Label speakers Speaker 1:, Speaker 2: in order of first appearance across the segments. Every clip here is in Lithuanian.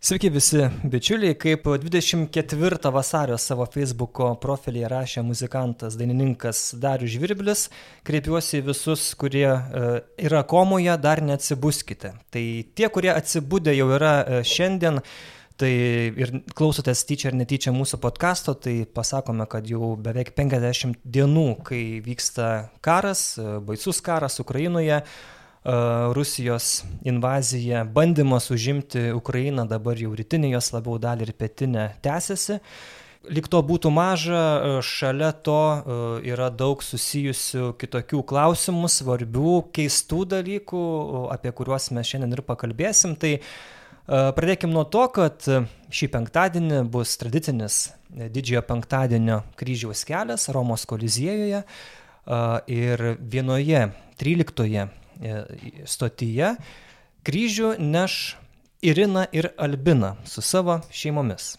Speaker 1: Sveiki visi bičiuliai, kaip 24 vasario savo Facebook'o profilyje rašė muzikantas, dainininkas Darius Žvirblis, kreipiuosi visus, kurie e, yra komoje, dar neatsibuskite. Tai tie, kurie atsibūdė jau yra e, šiandien, tai ir klausotės tyčia ar netyčia mūsų podkasto, tai pasakome, kad jau beveik 50 dienų, kai vyksta karas, e, baisus karas Ukrainoje, Rusijos invazija, bandymas užimti Ukrainą, dabar jau rytinė jos labiau dalį ir pietinę tęsiasi. Lik to būtų maža, šalia to yra daug susijusių kitokių klausimų, svarbių, keistų dalykų, apie kuriuos mes šiandien ir pakalbėsim. Tai pradėkim nuo to, kad šį penktadienį bus tradicinis didžiojo penktadienio kryžiaus kelias Romos kolizijoje ir vienoje 13 E, stotyje kryžių neš Irina ir Albina su savo šeimomis.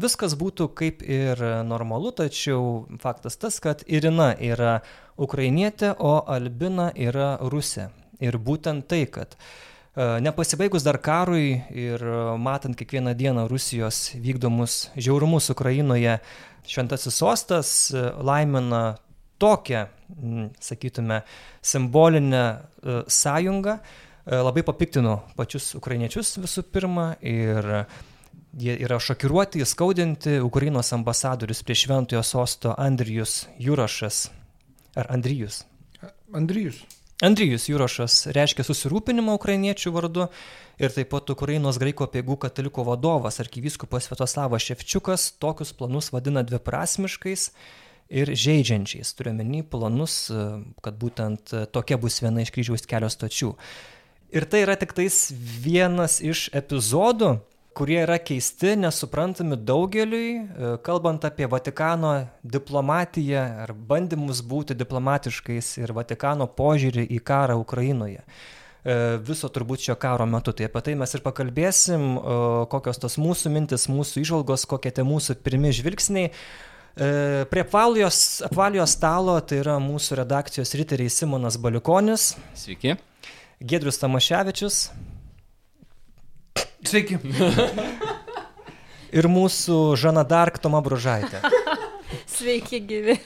Speaker 1: Viskas būtų kaip ir normalu, tačiau faktas tas, kad Irina yra ukrainietė, o Albina yra rusė. Ir būtent tai, kad e, nepasibaigus dar karui ir matant kiekvieną dieną Rusijos vykdomus žiaurumus Ukrainoje, šventasis sostas e, laimina tokią sakytume, simbolinę e, sąjungą e, labai papiktino pačius ukrainiečius visų pirma ir jie yra šokiruoti, įskaudinti. Ukrainos ambasadorius prie šventojo sosto Andrijus Jurašas. Ar Andrijus?
Speaker 2: Andrijus.
Speaker 1: Andrijus Jurašas reiškia susirūpinimą ukrainiečių vardu ir taip pat Ukrainos graikų apiegų katalikų vadovas arkivyskupas Svetoslavas Ševčiukas tokius planus vadina dviprasmiškais ir žaidžiančiais. Turiuomenį planus, e, kad būtent e, tokia bus viena iš kryžiaus kelio stočių. Ir tai yra tik tais vienas iš epizodų, kurie yra keisti, nesuprantami daugeliui, e, kalbant apie Vatikano diplomatiją ar bandymus būti diplomatiškais ir Vatikano požiūrį į karą Ukrainoje viso turbūt šio karo metu. Tai apie tai mes ir pakalbėsim, kokios tos mūsų mintis, mūsų išvalgos, kokie tie mūsų pirmi žvilgsniai. E, prie apvalijos, apvalijos stalo tai yra mūsų redakcijos riteriai Simonas Baliukonis.
Speaker 3: Sveiki.
Speaker 1: Gedrius Tamaševičius.
Speaker 2: Sveiki.
Speaker 1: Ir mūsų Žana Dark Toma Bružaitė.
Speaker 4: Sveiki, gyvi.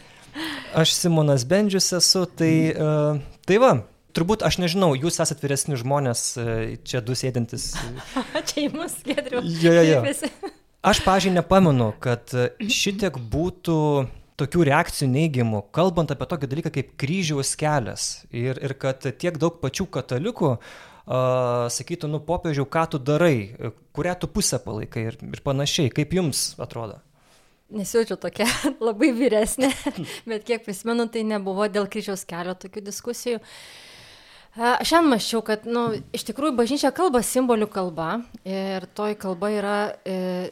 Speaker 1: Aš Simonas Bendžius esu, tai, uh, tai va, turbūt aš nežinau, jūs esate vyresni žmonės, uh, čia du sėdintis.
Speaker 4: čia į mus, Gedriu.
Speaker 1: Jo, jo, jo. Aš, pažiūrėjau, nepamenu, kad šitiek būtų tokių reakcijų neigiamų, kalbant apie tokį dalyką kaip kryžiaus kelias. Ir, ir kad tiek daug pačių katalikų uh, sakytų, nu, popiežiau, ką tu darai, kurią tu pusę palaikai ir, ir panašiai. Kaip jums atrodo?
Speaker 4: Nesijaučiu tokia labai vyresnė, bet kiek prisimenu, tai nebuvo dėl kryžiaus kelio tokių diskusijų. Uh, Aš šiandien maščiau, kad, nu, iš tikrųjų bažnyčia kalba simbolių kalba ir toj kalba yra e,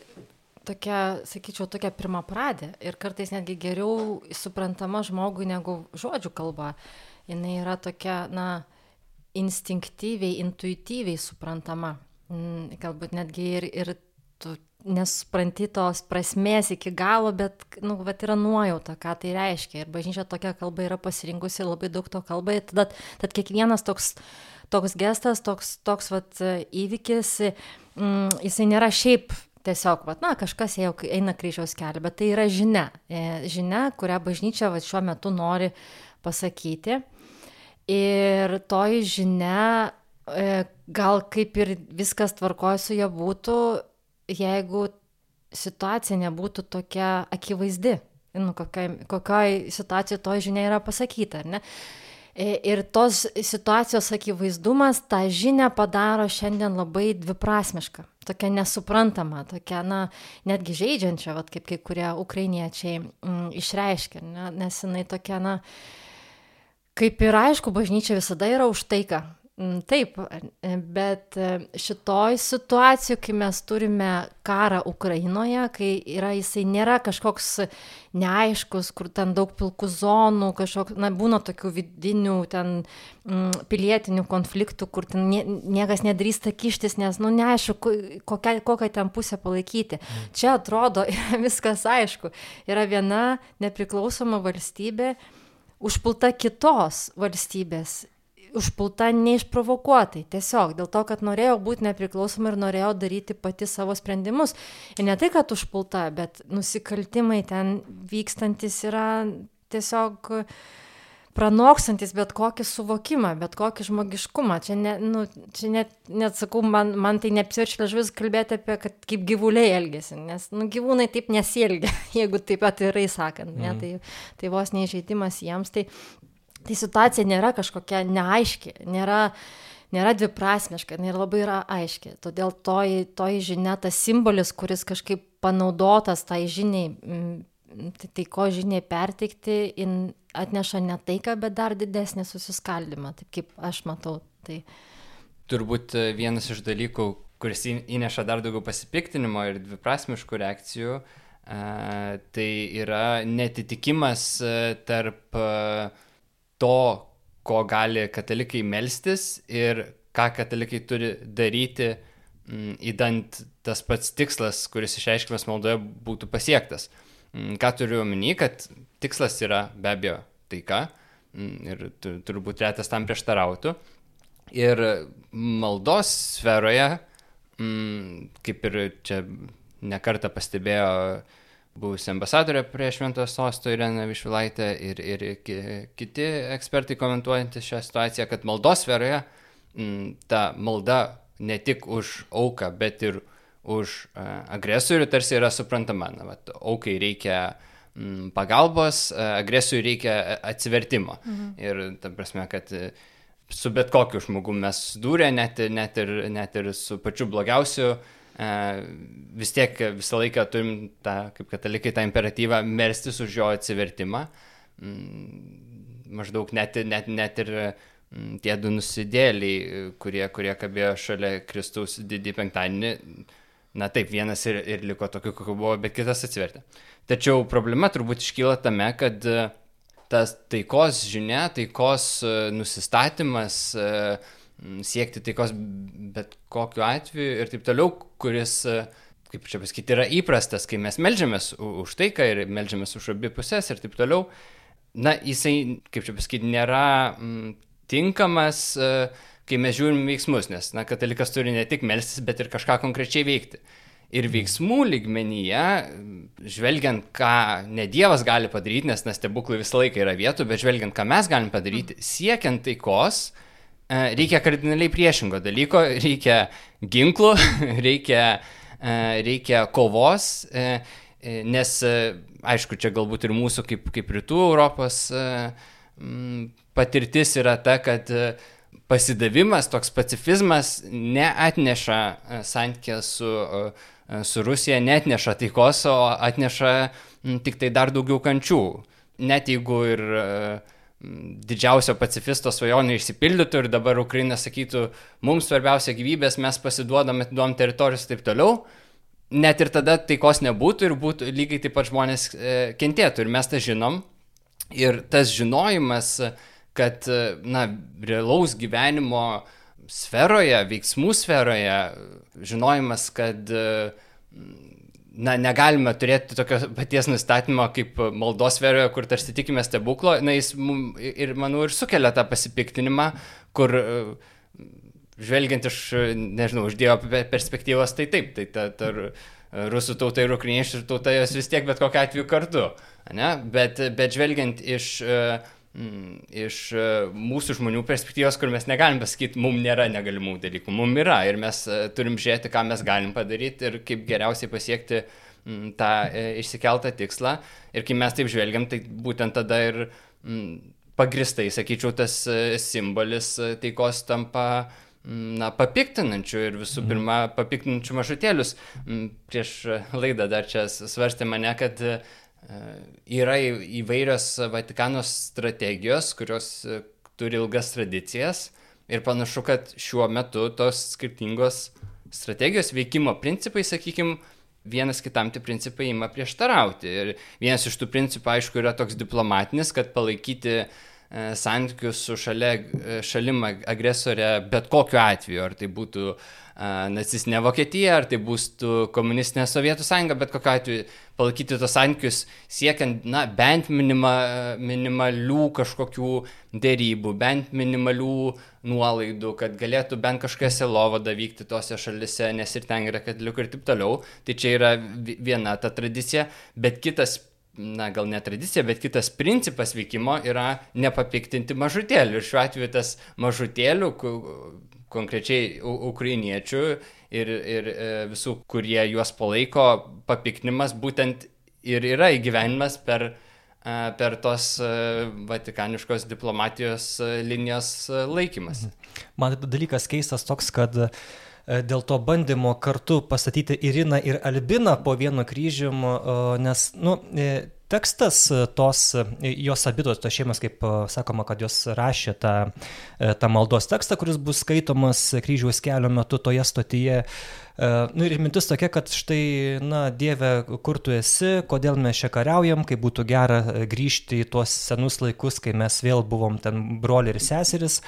Speaker 4: tokia, sakyčiau, tokia pirmą pradė ir kartais netgi geriau suprantama žmogui negu žodžių kalba. Jis yra tokia, na, instinktyviai, intuityviai suprantama. Mm, galbūt netgi ir, ir tu nesupranti tos prasmės iki galo, bet, nu, bet yra nuojauta, ką tai reiškia. Ir bažnyčia tokia kalba yra pasirinkusi labai daug to kalbai. Tad, tad kiekvienas toks, toks gestas, toks, toks vat, įvykis, mm, jisai nėra šiaip tiesiog, vat, na, kažkas jau eina kryžiaus kelią, bet tai yra žinia. E, žinia, kurią bažnyčia vat, šiuo metu nori pasakyti. Ir toji žinia, e, gal kaip ir viskas tvarkoja su ja būtų, jeigu situacija nebūtų tokia akivaizdi, nu, kokiai, kokiai situacijai to žinia yra pasakyta, ar ne? Ir tos situacijos akivaizdumas tą žinią padaro šiandien labai dviprasmišką, tokia nesuprantama, tokia, na, netgi žaidžiančia, vat, kaip kai kurie ukrainiečiai mm, išreiškia, ne? nes jinai tokia, na, kaip ir aišku, bažnyčia visada yra už taiką, taip, e, bet e, šitoj situacijoje, kai mes turime karą Ukrainoje, kai yra, jisai nėra kažkoks neaiškus, kur ten daug pilkų zonų, kažkoks, na, būna tokių vidinių ten mm, pilietinių konfliktų, kur ten nie, niekas nedrįsta kištis, nes, nu, neaišku, kokią, kokią ten pusę palaikyti. Mm. Čia atrodo, viskas aišku. Yra viena nepriklausoma valstybė užpulta kitos valstybės užpulta neišprovokuotai, tiesiog dėl to, kad norėjau būti nepriklausoma ir norėjau daryti pati savo sprendimus. Ir ne tai, kad užpulta, bet nusikaltimai ten vykstantis yra tiesiog pranokstantis bet kokį suvokimą, bet kokį žmogiškumą. Čia, ne, nu, čia net, net sakau, man, man tai neapsirčia žvis kalbėti apie, kad kaip gyvuliai elgesi, nes nu, gyvūnai taip nesielgia, jeigu taip atvirai sakant, ne, mm. tai, tai vos neįžeidimas jiems. Tai, tai situacija nėra kažkokia neaiški, nėra, nėra dviprasmiška, jinai labai yra aiški. Todėl toji, toji žinia, tas simbolis, kuris kažkaip panaudotas tai žiniai, tai, tai ko žiniai perteikti, atneša ne taiką, bet dar didesnį susiskaldimą, taip kaip aš matau. Tai...
Speaker 2: Turbūt e, vienas iš dalykų, kuris įneša dar daugiau pasipiktinimo ir dviprasmiškų reakcijų, e, tai yra netitikimas e, tarp to, ko gali katalikai melstis ir ką katalikai turi daryti, įdant tas pats tikslas, kuris išreiškimas maldoje, būtų pasiektas. Ką turiu omeny, kad tikslas yra be abejo taika mm, ir turbūt retas tam prieštarautų. Ir maldos sferoje, mm, kaip ir čia nekartą pastebėjo buvusi ambasadorė prie Šventojo sosto Irena Višvilaitė ir, ir kiti ekspertai komentuojantys šią situaciją, kad maldos sferoje m, ta malda ne tik už auką, bet ir už uh, agresorių tarsi yra suprantama. Na, vat, aukai reikia uh, Mm, pagalbos, e, agresijų reikia atsivertimo. Mhm. Ir ta prasme, kad e, su bet kokiu žmogu mes dūrė, net, net, ir, net ir su pačiu blogiausiu, e, vis tiek visą laiką turim tą, kaip katalikai, tą imperatyvą melstis už jo atsivertimą. Mm, maždaug net, net, net ir mm, tie du nusidėliai, kurie, kurie kabėjo šalia Kristaus didį penktadienį, na taip, vienas ir, ir liko tokiu, kokiu buvo, bet kitas atsivertė. Tačiau problema turbūt iškyla tame, kad e, tas taikos žinia, taikos e, nusistatymas, e, siekti taikos bet kokiu atveju ir taip toliau, kuris, kaip čia pasakyti, yra įprastas, kai mes melžiamės už taiką ir melžiamės už abi pusės ir taip toliau, na, jisai, kaip čia pasakyti, nėra m, tinkamas, kai mes žiūrim veiksmus, nes, na, katalikas turi ne tik melstis, bet ir kažką konkrečiai veikti. Ir veiksmų lygmenyje, žvelgiant, ką ne Dievas gali padaryti, nes nestebuklai visą laiką yra vietų, bet žvelgiant, ką mes galim padaryti, siekiant taikos, e, reikia kardinaliai priešingo dalyko, reikia ginklų, reikia, e, reikia kovos, e, nes, aišku, čia galbūt ir mūsų kaip, kaip rytų Europos patirtis yra ta, kad pasidavimas, toks pacifizmas neatneša santykę su uh, E, su Rusija net neša taikos, o atneša tik tai dar daugiau kančių. Net jeigu ir e, didžiausio pacifisto svajonė išsipildytų ir dabar Ukraina sakytų, mums svarbiausia gyvybės, mes pasiduodam, atiduom teritorijas ir taip toliau, net ir tada taikos nebūtų ir būtų lygiai taip pat žmonės e, kentėtų ir mes tą žinom. Ir tas žinojimas, kad, na, realaus gyvenimo sferoje, veiksmų sferoje, žinojimas, kad na, negalime turėti tokio paties nustatymo kaip maldos sferoje, kur tarsi tikime stebuklo, na, jis mum, ir, manau, ir sukelia tą pasipiktinimą, kur žvelgiant iš, nežinau, iš Dievo perspektyvos, tai taip, tai ta, ta rusų tauta ir ukrainiečių tauta jos vis tiek bet kokiu atveju kartu, ne? bet, bet žvelgiant iš uh, iš e, mūsų žmonių perspektyvos, kur mes negalim pasakyti, mums nėra negalimų dalykų, mums yra ir mes e, turim žiūrėti, ką mes galim padaryti ir kaip geriausiai pasiekti mm, tą e, išsikeltą tikslą. Ir kai mes taip žvelgiam, tai būtent tada ir mm, pagristai, sakyčiau, tas simbolis taikos tampa mm, na, papiktinančių ir visų mhm. pirma papiktinančių mažutėlius. Prieš laidą dar čia svarstė mane, kad E, yra įvairios Vatikano strategijos, kurios e, turi ilgas tradicijas ir panašu, kad šiuo metu tos skirtingos strategijos veikimo principai, sakykime, vienas kitam tie principai ima prieštarauti. Ir vienas iš tų principų, aišku, yra toks diplomatinis, kad palaikyti e, santykius su šalia, šalim agresorė bet kokiu atveju, ar tai būtų nacistinė Vokietija, ar tai bus komunistinė Sovietų sąjunga, bet kokiu atveju palaikyti tos santykius siekiant, na, bent minima, minimalių kažkokių dėrybų, bent minimalių nuolaidų, kad galėtų bent kažkokia selovada vykti tose šalise, nes ir ten yra katalikų ir taip toliau. Tai čia yra viena ta tradicija, bet kitas na gal ne tradicija, bet kitas principas veikimo yra nepapiktinti mažutėlių. Ir šiuo atveju tas mažutėlių, konkrečiai ukrainiečių ir, ir e, visų, kurie juos palaiko, papiktinimas būtent ir yra įgyvenimas per, e, per tos e, vatikaniškos diplomatijos linijos laikymas.
Speaker 1: Man dalykas keistas toks, kad dėl to bandymo kartu pastatyti Iriną ir Albiną po vienu kryžium, nes, nu, tekstas e, tos, e, jos abidos tos šeimos, kaip e, sakoma, kad jos rašė tą, tą maldos tekstą, kuris bus skaitomas kryžiaus kelio metu toje stotyje. Nu ir mintis tokia, kad štai, na, Dieve, kur tu esi, kodėl mes čia kariaujam, kaip būtų gera grįžti į tuos senus laikus, kai mes vėl buvom ten broliai ir seseris.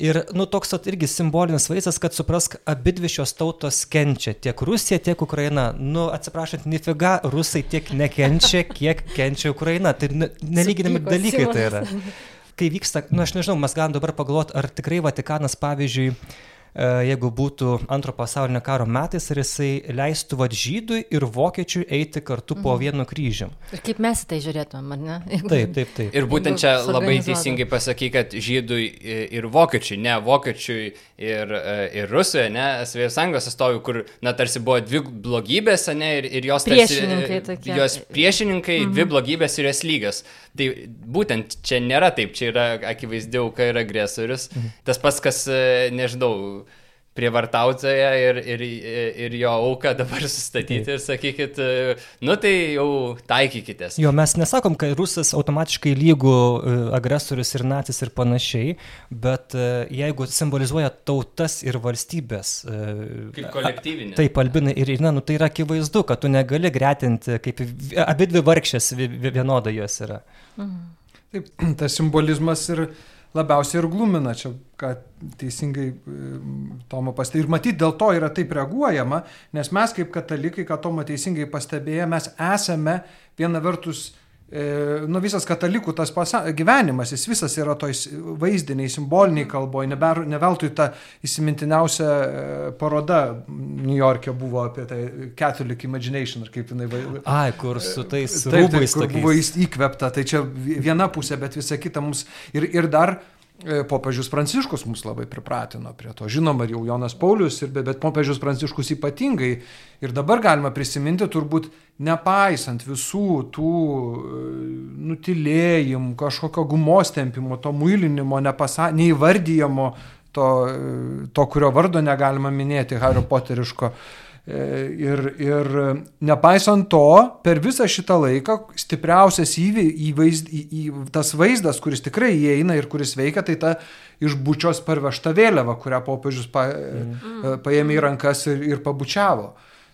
Speaker 1: Ir, nu, toks at, irgi simbolinis vaizdas, kad suprask, abi dvi šios tautos kenčia. Tiek Rusija, tiek Ukraina. Nu, atsiprašant, nifiga, rusai tiek nekenčia, kiek kenčia Ukraina. Tai nelyginami dalykai tai yra. Kai vyksta, na, nu, aš nežinau, mes galim dabar pagalvoti, ar tikrai Vatikanas, pavyzdžiui, E, jeigu būtų antro pasaulinio karo metais, ar jisai leistų vad žydui ir vokiečiui eiti kartu po mhm. vienu kryžium.
Speaker 4: Ir kaip mes į tai žiūrėtumėm, ar ne?
Speaker 1: Jeigu, taip, taip, taip.
Speaker 2: Ir būtent čia labai teisingai pasaky, kad žydui ir vokiečiui, ne vokiečiui ir, e, ir rusui, ne, Sovietų sąjungos atstovui, kur, na, tarsi buvo dvi blogybės, ne, ir, ir jos
Speaker 4: priešininkai tarsi, tokie.
Speaker 2: Jos priešininkai, mhm. dvi blogybės ir jos lygios. Tai būtent čia nėra taip, čia yra akivaizdi auka ir agresorius. Mhm. Tas pats, kas, e, nežinau, prievartautoją ir, ir, ir jo auką dabar sustatyti ir sakykit, e, nu tai jau taikykitės.
Speaker 1: Jo, mes nesakom, kad rusas automatiškai lygų e, agresorius ir nacis ir panašiai, bet jeigu simbolizuoja tautas ir valstybės.
Speaker 2: Kaip kolektyvinė.
Speaker 1: Taip, albinai ir, na, nu, tai yra akivaizdu, kad tu negali gretinti, kaip abi dvi vargšės vienodai jos yra.
Speaker 3: Mhm. Taip, tas simbolizmas ir labiausiai ir glumina čia, ką teisingai Tomo pastebėjo. Ir matyti dėl to yra taip reaguojama, nes mes kaip katalikai, ką Tomo teisingai pastebėjo, mes esame viena vertus E, nu, visas katalikų tas pasa, gyvenimas, jis visas yra toj vaizdiniai, simboliniai kalboje, ne veltui ta įsimintiniausia e, paroda New York'e buvo apie tai Catholic Imagination, ar kaip jinai
Speaker 1: vadinasi. Ai, kur su tais rūbais.
Speaker 3: Taip, taip, kur buvo įkvepta, tai čia viena pusė, bet visa kita mums ir, ir dar E, popiežius Pranciškus mus labai pripratino prie to. Žinoma, jau Jonas Paulius, ir, bet popiežius Pranciškus ypatingai. Ir dabar galima prisiminti, turbūt nepaisant visų tų e, nutilėjimų, kažkokio gumos tempimo, to nepasa, neįvardyjamo, to, e, to, kurio vardo negalima minėti, Hario Poteriško. E, ir, ir nepaisant to, per visą šitą laiką stipriausias įvy, įvaiz, į, į, tas vaizdas, kuris tikrai įeina ir kuris veikia, tai ta iš bučios parvežta vėliava, kurią popiežius pa, mm. paėmė į rankas ir, ir pabučiavo.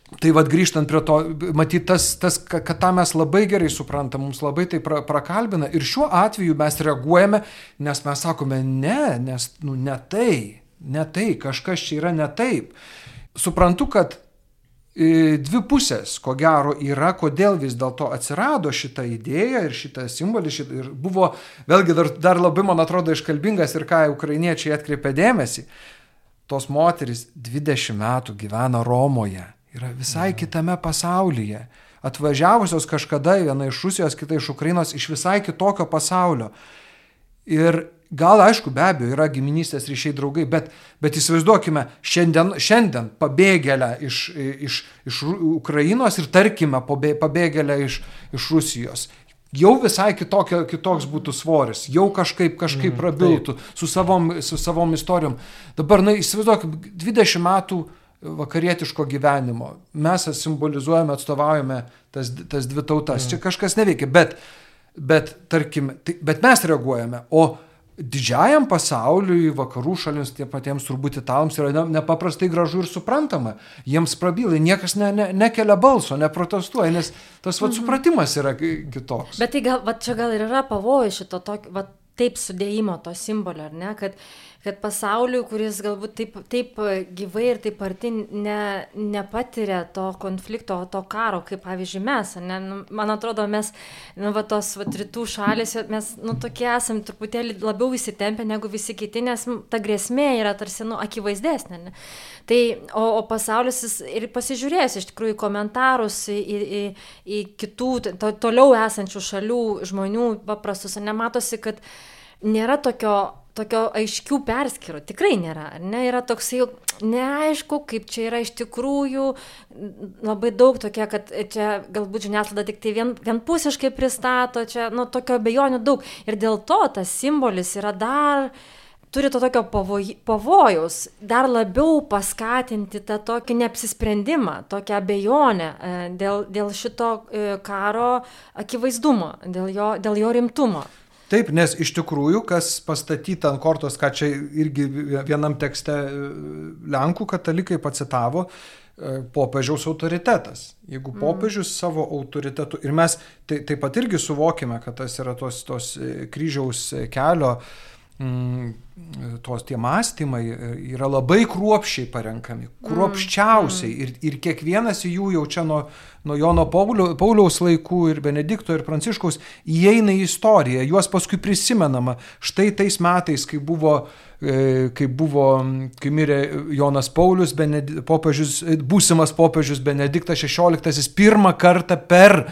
Speaker 3: Tai vad grįžtant prie to, matyt, tas, tas, kad tą mes labai gerai suprantam, mums labai tai pra, prakalbina ir šiuo atveju mes reaguojame, nes mes sakome ne, nes nu, ne tai, ne tai, kažkas čia yra ne taip. Suprantu, kad dvi pusės, ko gero, yra, kodėl vis dėlto atsirado šita idėja ir šita simbolis. Šita, ir buvo, vėlgi, dar, dar labai, man atrodo, iškalbingas ir ką ukrainiečiai atkreipė dėmesį. Tos moteris 20 metų gyvena Romoje, yra visai ja. kitame pasaulyje. Atvažiavusios kažkada viena iš Rusijos, kita iš Ukrainos, iš visai kitokio pasaulio. Ir Gal, aišku, be abejo, yra giminystės ryšiai draugai, bet, bet įsivaizduokime, šiandien, šiandien pabėgėlę iš, iš, iš Ukrainos ir tarkime pabėgėlę iš, iš Rusijos. Jau visai kitokio, kitoks būtų svoris, jau kažkaip, kažkaip mm, prabiltų taip. su savom, su savom istorijom. Dabar, na, įsivaizduokime, 20 metų vakarietiško gyvenimo. Mes simbolizuojame, atstovaujame tas, tas dvi tautas. Mm. Čia kažkas neveikia, bet, bet tarkim, tai, bet mes reaguojame. O didžiajam pasauliui, vakarų šalims, tie patiems turbūt italams yra nepaprastai gražu ir suprantama. Jiems prabyla, niekas ne, ne, nekelia balso, neprotestuoja, nes tas vat, mhm. supratimas yra kitoks.
Speaker 4: Bet tai gal, va, čia gal ir yra pavojus šito tokio, va, taip sudėjimo to simbolio, ar ne, kad kad pasauliui, kuris galbūt taip, taip gyvai ir taip arti ne, nepatiria to konflikto, to karo, kaip pavyzdžiui mes, ne, nu, man atrodo, mes, nu, va, tos va, rytų šalis, mes, nu, tokie esame truputėlį labiau įsitempę negu visi kiti, nes ta grėsmė yra tarsi, nu, akivaizdesnė. Ne? Tai, o, o pasaulis ir pasižiūrės iš tikrųjų komentarus į, į, į kitų, to, toliau esančių šalių žmonių paprastus, nematosi, kad nėra tokio tokio aiškių perskirų tikrai nėra. Ne, yra toksai neaišku, kaip čia yra iš tikrųjų, labai daug tokie, kad čia galbūt žiniasklaida tik tai vien, vienpusiškai pristato, čia, nu, tokio bejonių daug. Ir dėl to tas simbolis yra dar turi to tokio pavoj, pavojaus, dar labiau paskatinti tą tokį neapsisprendimą, tokią abejonę e, dėl, dėl šito e, karo akivaizdumo, dėl jo, dėl jo rimtumo.
Speaker 3: Taip, nes iš tikrųjų, kas pastatyta ant kortos, ką čia irgi vienam tekste e, Lenkų katalikai pacitavo, e, popiežiaus autoritetas. Jeigu mm. popiežius savo autoritetu, ir mes tai, taip pat irgi suvokime, kad tas yra tos, tos e, kryžiaus kelio mm, tos tie mąstymai e, yra labai kruopščiai parenkami, kruopščiausiai mm. ir, ir kiekvienas jų jau čia nuo, nuo Jono Paulio, Pauliaus laikų ir Benedikto ir Pranciškaus įeina į istoriją, juos paskui prisimenama. Štai tais metais, kai buvo, e, kai buvo, kai mirė Jonas Paulius, Benedi, popiežius, būsimas popiežius Benediktas XVI, pirmą kartą per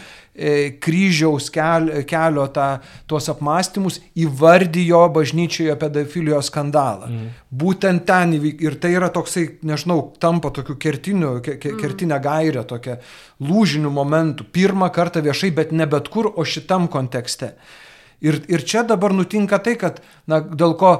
Speaker 3: kryžiaus kelio tą, tuos apmąstymus įvardijo bažnyčioje pedofilijos skandalą. Mm. Būtent ten ir tai yra toksai, nežinau, tampa tokiu kertiniu, ke, ke, kertinę gairę, tokia lūžinių momentų. Pirmą kartą viešai, bet ne bet kur, o šitam kontekste. Ir, ir čia dabar nutinka tai, kad, na, dėl ko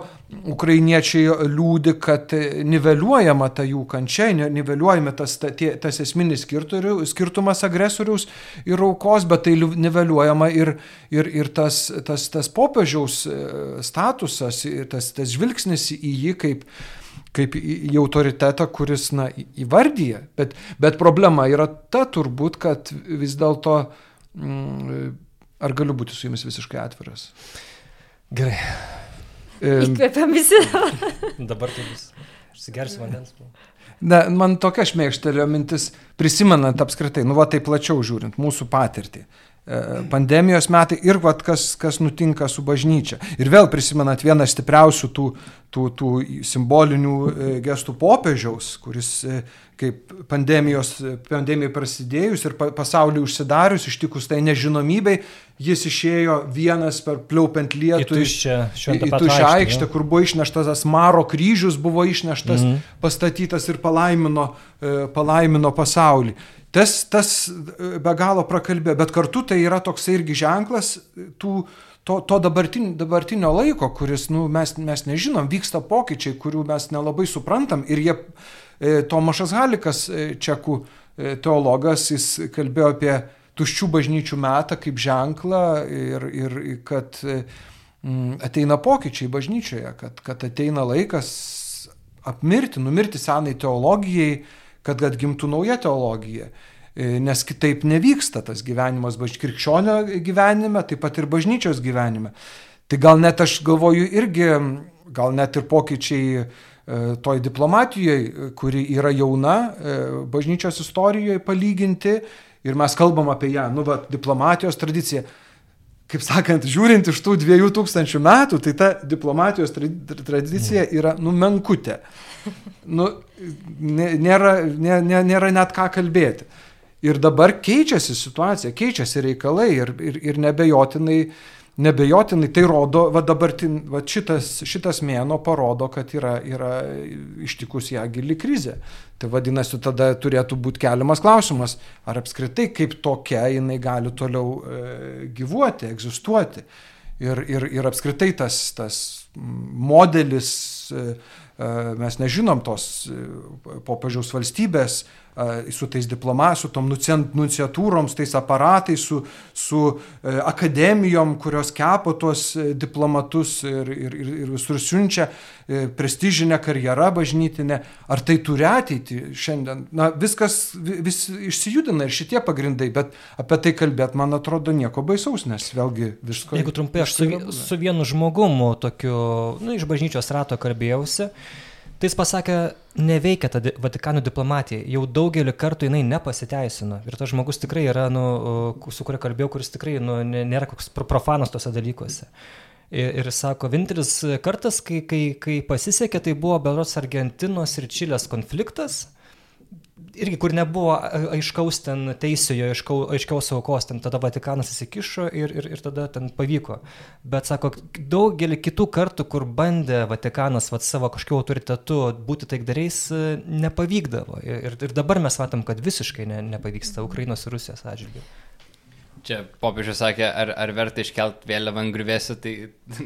Speaker 3: ukrainiečiai liūdi, kad niveliuojama ta jų kančia, niveliuojama tas, ta, tie, tas esminis skirtumas agresoriaus ir aukos, bet tai niveliuojama ir, ir, ir tas, tas, tas popiežiaus e, statusas, tas, tas žvilgsnis į jį kaip, kaip į autoritetą, kuris, na, įvardyja. Bet, bet problema yra ta turbūt, kad vis dėlto mm, Ar galiu būti su jumis visiškai atviras?
Speaker 1: Gerai.
Speaker 4: Įkvėpiam visi.
Speaker 1: Dabar tai bus. Užsigersiu vandens.
Speaker 3: Na, man tokia šmėkštelio mintis, prisimenant apskritai, nu va tai plačiau žiūrint, mūsų patirtį. E, pandemijos metai ir vat, kas, kas nutinka su bažnyčia. Ir vėl prisimenant vieną stipriausių tų, tų, tų simbolinių e, gestų popiežiaus, kuris e, kaip pandemijos, pandemijai prasidėjus ir pasauliu užsidarius, ištikus tai nežinomybei, jis išėjo vienas per pliaupiant lietų
Speaker 1: į
Speaker 3: tuščią aikštę, kur buvo išneštas tas Maro kryžius, buvo išneštas, mm -hmm. pastatytas ir palaimino, e, palaimino pasaulį. Tas, tas e, be galo prakalbė, bet kartu tai yra toks irgi ženklas tų to, to dabartinio, dabartinio laiko, kuris nu, mes, mes nežinom, vyksta pokyčiai, kurių mes nelabai suprantam. Ir jie E, Tomašas Halikas, e, čekų e, teologas, jis kalbėjo apie tuščių bažnyčių metą kaip ženklą ir, ir kad ateina pokyčiai bažnyčioje, kad, kad ateina laikas apmirti, numirti senai teologijai, kad atgimtų nauja teologija. Nes kitaip nevyksta tas gyvenimas krikščionio gyvenime, taip pat ir bažnyčios gyvenime. Tai gal net aš galvoju irgi, gal net ir pokyčiai E, toj diplomatijoje, kuri yra jauna e, bažnyčios istorijoje palyginti ir mes kalbam apie ją, nu, va, diplomatijos tradicija. Kaip sakant, žiūrint iš tų dviejų tūkstančių metų, tai ta diplomatijos tradicija yra numenkutė. Nu, nėra, nėra, nėra net ką kalbėti. Ir dabar keičiasi situacija, keičiasi reikalai ir, ir, ir nebejotinai nebejotinai tai rodo, va dabartin, va šitas, šitas mėno parodo, kad yra, yra ištikus ją gili krizė. Tai vadinasi, tada turėtų būti keliamas klausimas, ar apskritai kaip tokia jinai gali toliau e, gyvuoti, egzistuoti. Ir, ir, ir apskritai tas, tas modelis, e mes nežinom tos e, popiežiaus valstybės su tais diploma, su tom nunciatūrom, su tais aparatais, su, su e, akademijom, kurios kepo tuos e, diplomatus ir, ir, ir visur siunčia prestižinę karjerą bažnytinę. Ar tai turi ateitį šiandien? Na, viskas vis išsijudina ir šitie pagrindai, bet apie tai kalbėti, man atrodo, nieko baisaus, nes vėlgi visko.
Speaker 1: Jeigu trumpai, aš su, su vienu žmogumu, tokiu, nu, iš bažnyčios rato kalbėjausi. Tai jis pasakė, neveikia ta Vatikano diplomatija, jau daugelį kartų jinai nepasiteisino. Ir tas žmogus tikrai yra, nu, su kuriuo kalbėjau, kuris tikrai nu, nėra koks profanas tose dalykuose. Ir, ir sako, vienintelis kartas, kai, kai, kai pasisekė, tai buvo Belots Argentinos ir Čilės konfliktas irgi kur nebuvo aiškaus ten teisiojo, aiškau, aiškiaus aukos, ten tada Vatikanas įsikišo ir, ir, ir tada ten pavyko. Bet sako, daugelį kitų kartų, kur bandė Vatikanas vat, savo kažkokiu autoritetu būti taikdariais, nepavykdavo. Ir, ir dabar mes matom, kad visiškai ne, nepavyksta Ukrainos ir Rusijos atžvilgiu.
Speaker 2: Čia popiežius sakė, ar, ar verta iškelti vėliavą ant grįvėsių, tai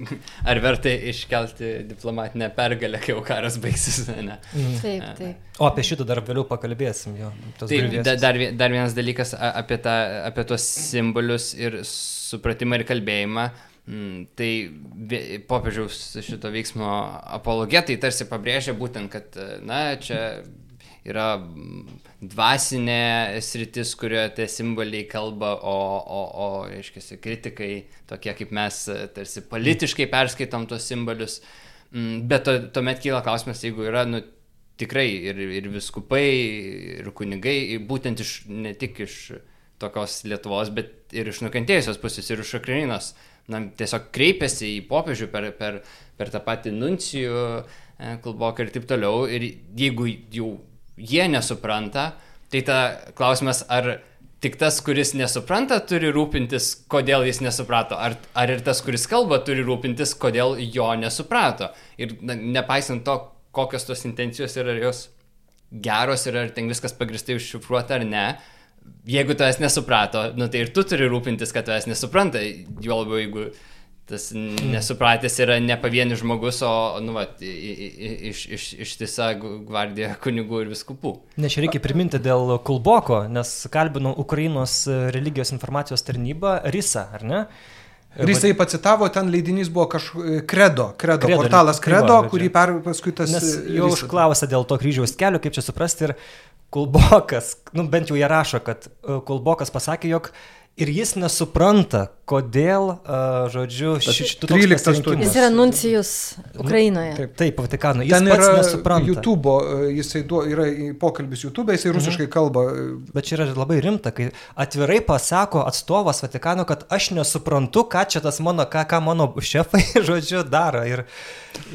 Speaker 2: ar verta iškelti diplomatinę pergalę, kai jau karas baigsis. Ne?
Speaker 4: Mm. Taip, taip.
Speaker 1: O apie šitą dar vėliau pakalbėsim. Jo,
Speaker 2: taip, da, dar, dar vienas dalykas apie, tą, apie tos simbolius ir supratimą ir kalbėjimą. Mm, tai popiežiaus šito veiksmo apologetai tarsi pabrėžia būtent, kad, na, čia yra dvasinė sritis, kurioje tie simboliai kalba, o, o, o aiškiai, kritikai, tokie kaip mes, tarsi politiškai perskaitom tos simbolius. Mm, bet to, tuomet kyla klausimas, jeigu yra, nu, tikrai ir, ir viskupai, ir kunigai, ir būtent iš, ne tik iš tokios Lietuvos, bet ir iš nukentėjusios pusės, ir iš Ukrainos, na, tiesiog kreipiasi į popiežių per, per, per tą patį nuncijų e, kalboką ir taip toliau. Ir jeigu jau jie nesupranta, tai ta klausimas, ar tik tas, kuris nesupranta, turi rūpintis, kodėl jis nesuprato, ar, ar ir tas, kuris kalba, turi rūpintis, kodėl jo nesuprato. Ir na, nepaisant to, kokios tos intencijos yra, ar jos geros ir ar ten viskas pagristai užšifruota ar ne, jeigu tavęs nesuprato, nu, tai ir tu turi rūpintis, kad tavęs nesupranta, juo labiau jeigu tas nesupratęs yra ne pavienis žmogus, o, nu, va, iš, iš, ištisa gvardija kunigų ir viskupų.
Speaker 1: Ne, čia reikia priminti dėl Kulboko, nes kalbino Ukrainos religijos informacijos tarnybą Risa, ar ne?
Speaker 3: Ir jisai pacitavo, ten leidinys buvo kažkoks kredo, kredo, kredo, portalas kredo, va, kurį per paskui tas...
Speaker 1: Nes jau užklausė dėl to kryžiaus kelio, kaip čia suprasti, ir Kulbokas, nu bent jau jie rašo, kad Kulbokas pasakė, jog uh, ir jis nesupranta, kodėl, uh, žodžiu, šitų
Speaker 3: 13 aštuonių.
Speaker 4: Jis yra nuncijus Ukrainoje.
Speaker 3: Taip,
Speaker 1: taip Vatikano. Jis
Speaker 3: Ten yra nesupranta. YouTube, jisai duo, yra pokalbis YouTube, jisai rusiškai mhm. kalba.
Speaker 1: Bet čia yra labai rimta, kai atvirai pasako atstovas Vatikano, kad aš nesuprantu, ką čia tas mano, ką, ką mano šefai, žodžiu, daro. Ir,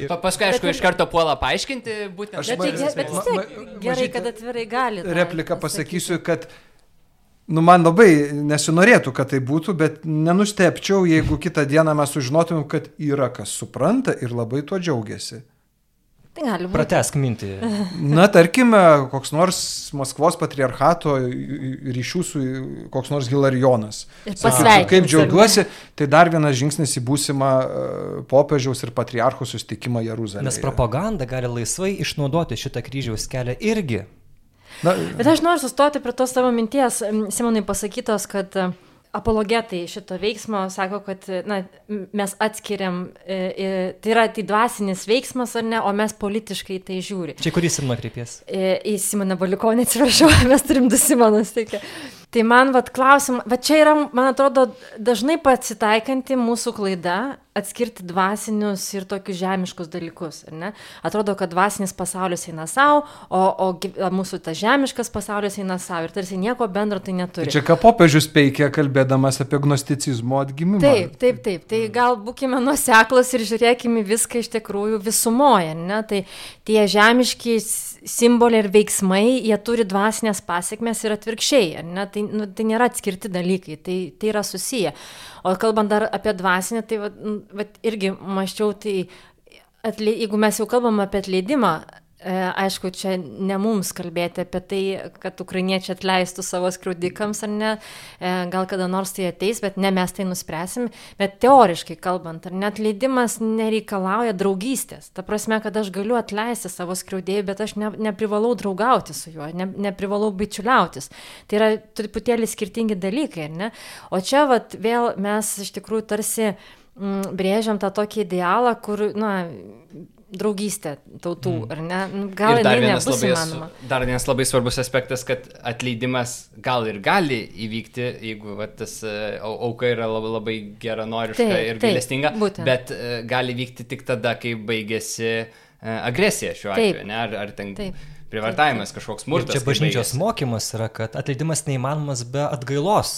Speaker 2: ir... Pa, paskui, aišku, iš karto puola paaiškinti, būtent.
Speaker 4: Aš, bet, bet, bet vis tiek gerai, kad atvirai gali.
Speaker 3: Repliką pasakysiu, kad Nu, man labai nesinorėtų, kad tai būtų, bet nenustepčiau, jeigu kitą dieną mes sužinotumėm, kad yra kas supranta ir labai tuo džiaugiasi.
Speaker 4: Tai gali būti.
Speaker 1: Pratesk mintį.
Speaker 3: Na, tarkime, koks nors Maskvos patriarchato ryšių su koks nors Hilarijonas.
Speaker 4: Sakytų,
Speaker 3: kaip džiaugiuosi, tai dar vienas žingsnis į būsimą e, popiežiaus ir patriarcho sustikimą Jeruzalėje.
Speaker 1: Nes propaganda gali laisvai išnaudoti šitą kryžiaus kelią irgi.
Speaker 4: Na, Bet aš noriu sustoti prie tos tavo minties, Simonai pasakytos, kad e, apologetai šito veiksmo sako, kad na, mes atskiriam, e, e, tai yra tai dvasinis veiksmas ar ne, o mes politiškai tai žiūri.
Speaker 1: Čia kurį Simoną kreipės?
Speaker 4: E, į Simoną Balikonį, atsiprašau, mes turim du Simonus. Tai, tai man, vad, klausim, va čia yra, man atrodo, dažnai pasitaikanti mūsų klaida atskirti dvasinius ir tokius žemiškus dalykus. Atrodo, kad dvasinis pasaulis eina savo, o, o mūsų tas žemiškas pasaulis eina savo ir tarsi nieko bendro tai neturi.
Speaker 3: Čia ką popiežius peikia, kalbėdamas apie gnosticizmo atgimimą.
Speaker 4: Taip, taip, taip. Tai gal būkime nuseklus ir žiūrėkime viską iš tikrųjų visumoje. Ne? Tai tie žemiški simboliai ir veiksmai, jie turi dvasinės pasiekmes ir atvirkščiai. Ne? Tai, nu, tai nėra atskirti dalykai, tai, tai yra susiję. O kalbant dar apie dvasinę, tai va, va, irgi maščiau, tai atle, jeigu mes jau kalbam apie atleidimą, aišku, čia ne mums kalbėti apie tai, kad ukrainiečiai atleistų savo skriaudikams ar ne, e, gal kada nors tai ateis, bet ne mes tai nuspręsim, bet teoriškai kalbant, ar net leidimas nereikalauja draugystės. Ta prasme, kad aš galiu atleisti savo skriaudėjui, bet aš ne, neprivalau draugauti su juo, ne, neprivalau bičiuliautis. Tai yra truputėlį skirtingi dalykai, ar ne? O čia vat, vėl mes iš tikrųjų tarsi mm, brėžiam tą tokį idealą, kur, na, draugystė tautų, mm. ar ne? Nu, gal
Speaker 2: ir dar
Speaker 4: vienas,
Speaker 2: labai,
Speaker 4: įmanoma.
Speaker 2: dar vienas labai svarbus aspektas, kad atleidimas gal ir gali įvykti, jeigu va, tas uh, auka yra labai, labai geranoriška taip, ir gailestinga, bet uh, gali vykti tik tada, kai baigėsi uh, agresija šiuo atveju, taip. ne? Ar, ar ten... Taip. Privartavimas, kažkoks smurtas.
Speaker 1: Ir čia bažnyčios mokymas yra, kad atleidimas neįmanomas be atgailos.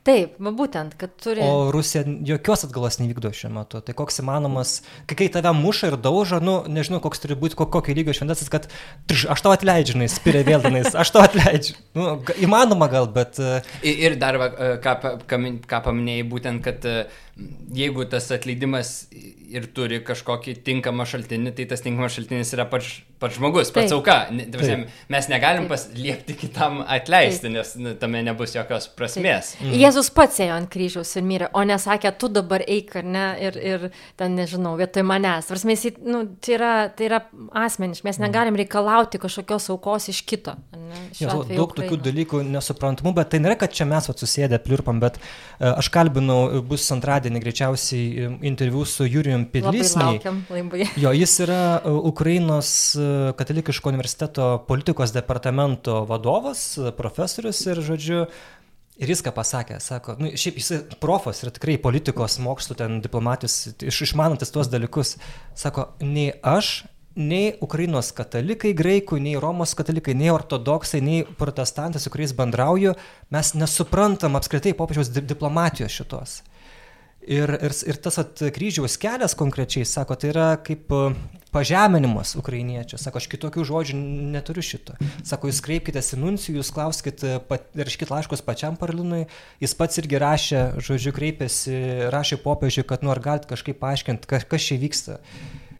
Speaker 4: Taip, būtent, kad turi.
Speaker 1: O Rusija jokios atgalos nevykdo šiuo metu. Tai koks įmanomas, kai, kai tave muša ir daužo, nu, nežinau, koks turi būti, kokio lygio šventasis, kad trž, aš tau atleidžiu, žinai, spirė vėldanais, aš tau atleidžiu. Nu, įmanoma gal, bet...
Speaker 2: E, ir dar, va, e, ką, ką, ką paminėjai, būtent, kad e, jeigu tas atleidimas ir turi kažkokį tinkamą šaltinį, tai tas tinkamas šaltinis yra pats, pats žmogus, pats Taip. auka. Taip. Mes negalim liepti kitam atleisti, Taip. nes nu, tame nebus jokios prasmės.
Speaker 4: Taip. Mm. Jėzus pats ėjo ant kryžiaus ir mirė, o nesakė, tu dabar eik, ar ne, ir, ir ten, nežinau, vietoj manęs. Mes, nu, tai, yra, tai yra asmeniškai, mes mm. negalim reikalauti kažkokios aukos iš kito.
Speaker 1: Jo, daug Ukraina. tokių dalykų nesuprantamų, bet tai nėra, kad čia mes atsisėdę pliurpam, bet uh, aš kalbinau, bus antradienį greičiausiai interviu su Jurijumi Pidlisniai. Jo, jis yra e, Ukrainos e, katalikiško universiteto politikos departamento vadovas, profesorius ir, žodžiu, Ir jis ką pasakė, sako, nu, šiaip jis profas yra tikrai politikos mokslų, ten diplomatijos, iš, išmanantis tuos dalykus. Sako, nei aš, nei Ukrainos katalikai, graikų, nei Romos katalikai, nei ortodoksai, nei protestantai, su kuriais bendrauju, mes nesuprantam apskritai popiežiaus diplomatijos šitos. Ir, ir, ir tas at, kryžiaus kelias konkrečiai, sako, tai yra kaip e, pažeminimas ukrainiečių. Sako, aš kitokių žodžių neturiu šito. Sako, jūs kreipkite į nuncijų, jūs klauskite, rašykite laiškus pačiam Parlinui. Jis pats irgi rašė, žodžiu, kreipėsi, rašė popiežiui, kad nu ar galite kažkaip paaiškinti, kas čia vyksta.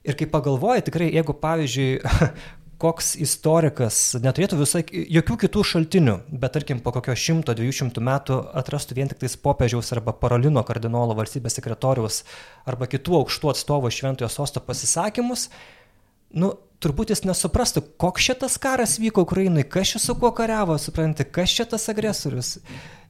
Speaker 1: Ir kai pagalvoji, tikrai, jeigu, pavyzdžiui, koks istorikas neturėtų visai jokių kitų šaltinių, bet tarkim po kokio šimto, dviejų šimtų metų atrastų vien tik tais popiežiaus arba parolino kardinolo valstybės sekretoriaus arba kitų aukštų atstovų šventojo sosto pasisakymus, nu, turbūt jis nesuprastų, koks šitas karas vyko Ukrainai, kas čia su kuo kariavo, suprantate, kas čia tas agresorius.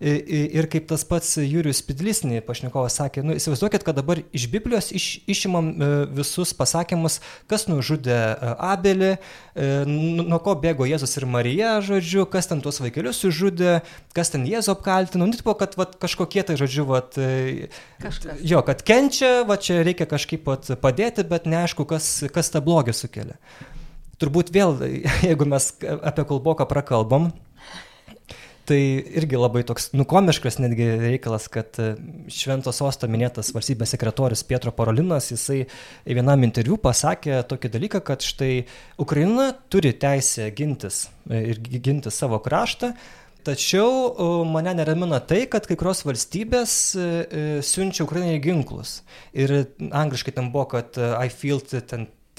Speaker 1: Ir kaip tas pats Jurijus Pidlisnį pašnekovas sakė, nu, įsivaizduokit, kad dabar iš Biblijos iš, išimam e, visus pasakymus, kas nužudė e, Abelį, e, nuo ko bėgo Jėzus ir Marija, žodžiu, kas ten tuos vaikelius sužudė, kas ten Jėzų apkaltino, nu, tipo, kad vat, kažkokie tai, žodžiu, vat, Kažkas. jo, kad kenčia, va čia reikia kažkaip vat, padėti, bet neaišku, kas, kas tą blogį sukelia. Turbūt vėl, jeigu mes apie Kulboką prakalbam, Tai irgi labai toks nukomiškas netgi reikalas, kad e, Šventos Osto minėtas valstybės sekretorius Pietro Parolinas, jisai vienam interviu pasakė tokį dalyką, kad štai Ukraina turi teisę gintis e, ir ginti savo kraštą, Tačiau mane neramina tai, kad kai kurios valstybės e, siunčia Ukrainai ginklus. Ir angliškai ten buvo, kad I feel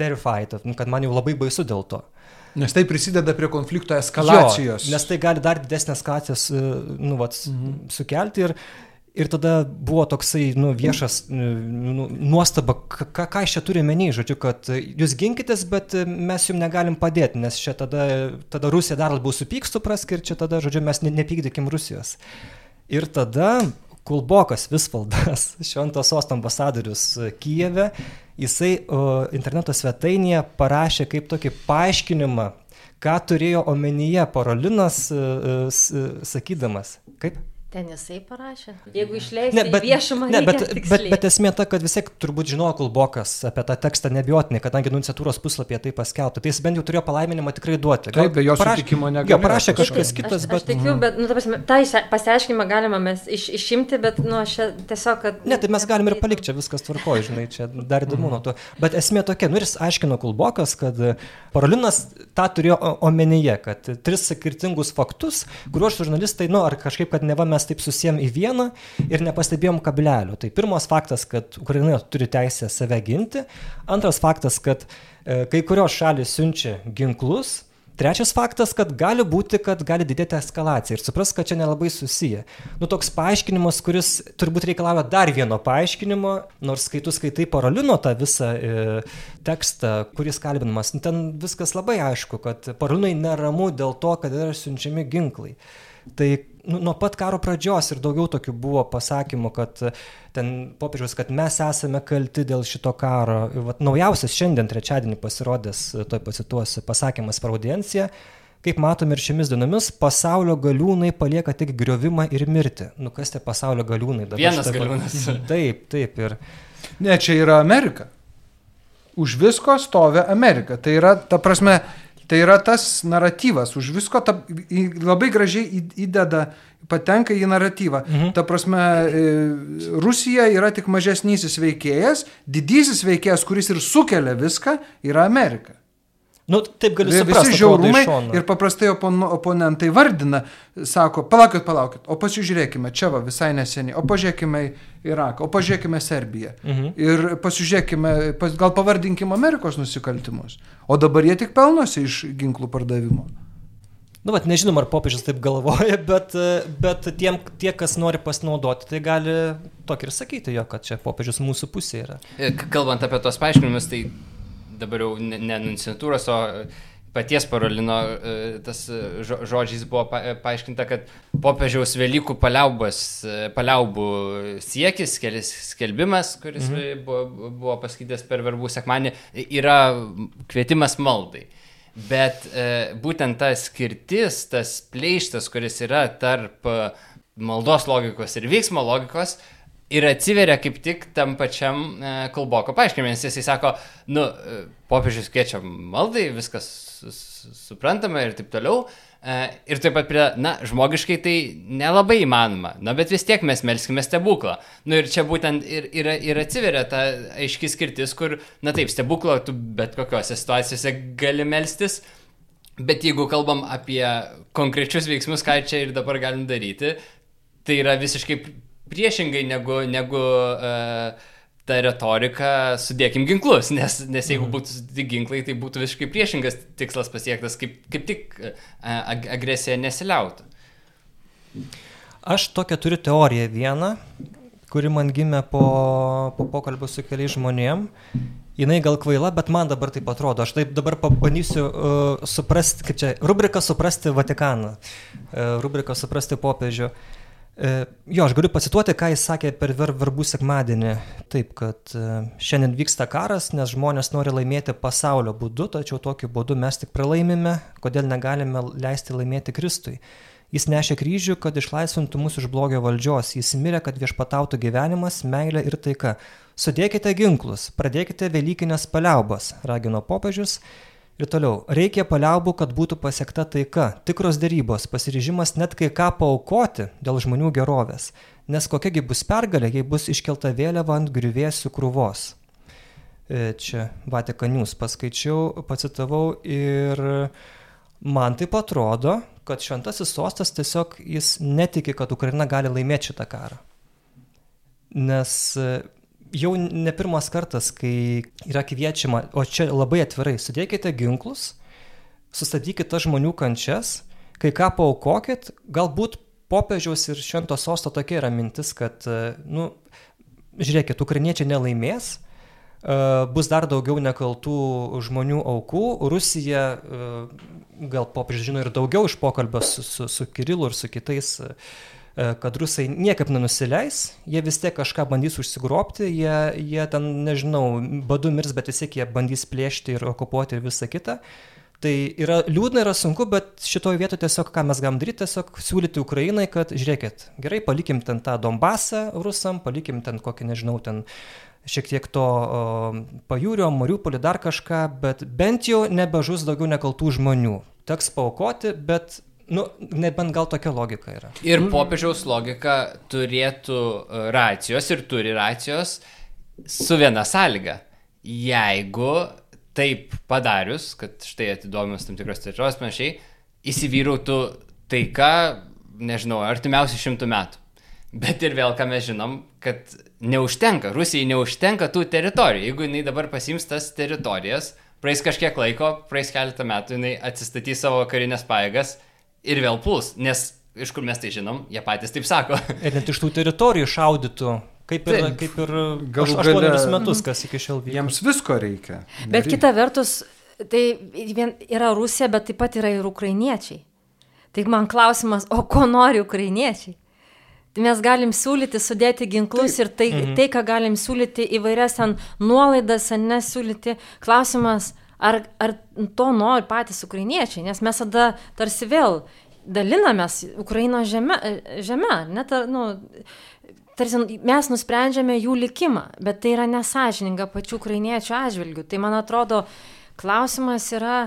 Speaker 1: terrified, kad man jau labai baisu dėl to.
Speaker 3: Nes tai prisideda prie konflikto eskalacijos.
Speaker 1: Jo, nes tai gali dar didesnę eskalacijas e, nu, vat, mhm. sukelti ir, ir tada buvo toksai nu, viešas e, nu, nuostaba, ką, ką aš čia turiu menį, žodžiu, kad jūs ginkitės, bet mes jums negalim padėti, nes čia tada, tada Rusija dar labiau supyks, suprask, ir čia tada, žodžiu, mes ne, nepykdykim Rusijos. Ir tada Kulbokas Visvaldas, šventos sostų ambasadorius Kijeve, jisai o, interneto svetainėje parašė kaip tokį paaiškinimą, ką turėjo omenyje Parolinas sakydamas. Kaip?
Speaker 4: Ten jisai parašė. Jeigu išleisi ne, bet, viešumą,
Speaker 1: ne, bet, bet, bet esmė ta, kad vis tiek turbūt žinojo Kulbokas apie tą tekstą nebijotinai, kadangi nunciatūros puslapyje tai paskelbta. Tai jis bent jau turėjo palaiminimą tikrai duoti.
Speaker 3: Gal, Taip, be jo sutikimo negalėjo.
Speaker 1: Jo, parašė kažkas kitas,
Speaker 4: bet... Aš tikiu, bet, nu, prasme, tą pasiaiškinimą galima mes iš, išimti, bet, nu, aš tiesiog, kad...
Speaker 1: Ne, tai mes galim ir palikti, čia viskas tvarkoja, žinai, čia dar įdomu nuo to. Bet esmė tokia, nu ir jis aiškino Kulbokas, kad Parolinas tą turėjo omenyje, kad tris skirtingus faktus, kuriuos žurnalistai, nu, ar kažkaip, kad neva mes mes taip susijęm į vieną ir nepastebėjom kablelio. Tai pirmas faktas, kad Ukraina turi teisę save ginti, antras faktas, kad e, kai kurios šalis siunčia ginklus, Trečias faktas, kad gali būti, kad gali didėti eskalacija ir supras, kad čia nelabai susiję. Nu, toks paaiškinimas, kuris turbūt reikalauja dar vieno paaiškinimo, nors kai tu skaitai Parolino tą visą e, tekstą, kuris kalbinamas, nu, ten viskas labai aišku, kad Parolinai neramu dėl to, kad yra siunčiami ginklai. Tai nu, nuo pat karo pradžios ir daugiau tokių buvo pasakymų, kad ten popiežiaus, kad mes esame kalti dėl šito karo. Vat, naujausias šiandien trečiadienį pasirodęs, toj pacituosiu, pasakymas per audienciją. Kaip matome ir šiomis dienomis, pasaulio galiūnai palieka tik griovimą ir mirtį. Nu kas tie pasaulio galiūnai
Speaker 2: dabar? Vienas šitą... galiūnas.
Speaker 1: Taip, taip. Ir...
Speaker 3: Ne, čia yra Amerika. Už visko stovi Amerika. Tai yra, ta prasme, Tai yra tas naratyvas, už visko ta, labai gražiai įdeda, patenka į naratyvą. Mhm. Ta prasme, e, Rusija yra tik mažesnysis veikėjas, didysis veikėjas, kuris ir sukelia viską, yra Amerika.
Speaker 1: Nu, taip gali suprasti.
Speaker 3: Visi žiaurumai ir paprastai opon, oponentai vardina, sako, palaukit, palaukit, o pasižiūrėkime, čia va visai neseniai, o pažiūrėkime Iraką, o pažiūrėkime Serbiją. Mhm. Ir pasižiūrėkime, pas, gal pavardinkime Amerikos nusikaltimus. O dabar jie tik pelnosi iš ginklų pardavimo.
Speaker 1: Nu, bet nežinom, ar popiežius taip galvoja, bet, bet tiem, tie, kas nori pasinaudoti, tai gali tokį ir sakyti jo, kad čia popiežius mūsų pusė yra.
Speaker 2: Kalbant apie tos paaiškinimus, tai dabar jau ne, ne nunciatūros, o paties Parolino e, tas e, žodžiais buvo paaiškinta, kad popiežiaus Velykų paliaubos, e, paliaubų siekis, skelbimas, kuris mhm. buvo, buvo pasakytas per verbų sekmanį, yra kvietimas maldai. Bet e, būtent ta skirtis, tas pleištas, kuris yra tarp maldos logikos ir veiksmo logikos, ir atsiveria kaip tik tam pačiam e, kalboko paaiškinimui, nes jisai sako, nu, e, popiežius kviečia maldai, viskas suprantama ir taip toliau. E, ir taip pat prie, na, žmogiškai tai nelabai įmanoma, na, bet vis tiek mes melskime stebuklą. Na nu, ir čia būtent ir, ir, ir atsiveria ta aiški skirtis, kur, na taip, stebuklo tu bet kokiose situacijose gali melstis, bet jeigu kalbam apie konkrečius veiksmus, ką čia ir dabar galim daryti, tai yra visiškai priešingai negu, negu uh, ta retorika sudėkim ginklus, nes, nes jeigu mhm. būtų tik ginklai, tai būtų visiškai priešingas tikslas pasiektas, kaip, kaip tik uh, agresija nesiliautų.
Speaker 1: Aš tokią turiu teoriją vieną, kuri man gimė po, po pokalbio su keliais žmonėm. Jis gal kvaila, bet man dabar taip atrodo. Aš taip dabar pabandysiu uh, suprasti, kaip čia, rubrika suprasti Vatikaną, uh, rubrika suprasti popiežių. Uh, E, jo, aš galiu pacituoti, ką jis sakė per ver, verbų sekmadienį. Taip, kad e, šiandien vyksta karas, nes žmonės nori laimėti pasaulio būdu, tačiau tokiu būdu mes tik pralaimime, kodėl negalime leisti laimėti Kristui. Jis nešė kryžių, kad išlaisvintų mus iš blogio valdžios, jis mirė, kad viešpatautų gyvenimas, meilė ir taika. Sudėkite ginklus, pradėkite Velykinės paliaubas, ragino popiežius Ir toliau, reikia paliaubų, kad būtų pasiekta taika, tikros dėrybos, pasiryžimas net kai ką paukoti dėl žmonių gerovės. Nes kokiagi bus pergalė, jei bus iškelta vėliava ant griuvėsių krūvos. E, čia Vatikanius paskaičiau, pacitavau ir man taip atrodo, kad šventasis sostas tiesiog jis netiki, kad Ukraina gali laimėti šitą karą. Nes jau ne pirmas kartas, kai yra kviečiama, o čia labai atvirai, sudėkite ginklus, sustabdykite žmonių kančias, kai ką paukokit, galbūt popiežiaus ir švento sosto tokia yra mintis, kad, nu, žiūrėkit, ukrainiečiai nelaimės, bus dar daugiau nekaltų žmonių aukų, Rusija, gal popiežius žino ir daugiau iš pokalbio su, su, su Kirilu ir su kitais E, kad rusai niekaip nenusileis, jie vis tiek kažką bandys užsigrobti, jie, jie ten, nežinau, badu mirs, bet vis tiek jie bandys plėšti ir okupuoti ir visą kitą. Tai yra liūdna, yra sunku, bet šitoje vietoje tiesiog ką mes galim daryti, tiesiog siūlyti Ukrainai, kad žiūrėkit, gerai, palikim ten tą Donbasą rusam, palikim ten kokį, nežinau, ten šiek tiek to o, pajūrio, Mariupolį, dar kažką, bet bent jau nebežus daugiau nekaltų žmonių. Teks paukoti, bet Nu, nebent gal tokia logika yra.
Speaker 2: Ir popiežiaus logika turėtų e, racijos ir turi racijos su viena sąlyga. Jeigu taip padarius, kad štai atidomius tam tikros teritorijos panašiai, įsivyrautų taika nežinau, artimiausių šimtų metų. Bet ir vėl, ką mes žinom, kad neužtenka, Rusijai neužtenka tų teritorijų. Jeigu jinai dabar pasims tas teritorijas, praeis kažkiek laiko, praeis keletą metų, jinai atsistatys savo karinės paėgas ir vėl puls. Nes iš kur mes tai žinom, jie patys taip sako.
Speaker 1: Ir net iš tų teritorijų šaudytų. Kaip ir,
Speaker 2: Taip.
Speaker 1: kaip ir
Speaker 3: Galų
Speaker 1: aš- aštuonerius metus, kas iki šiol vyko.
Speaker 3: Jiems visko reikia.
Speaker 4: Bet
Speaker 3: Nereikia.
Speaker 4: kita vertus, tai vien, yra Rusija, bet taip pat yra ir ukrainiečiai. Tai man klausimas, o ko nori ukrainiečiai? Tai mes galim siūlyti, sudėti ginklus ir tai, mhm. tai, ką galim siūlyti įvairias ten nuolaidas, nesiūlyti. Klausimas, ar, ar to nori patys ukrainiečiai, nes mes tada tarsi vėl dalinamės Ukrainos žemę, žemę net, nu, tarsi mes nusprendžiame jų likimą, bet tai yra nesažininga pačių ukrainiečių atžvilgių. Tai man atrodo, klausimas yra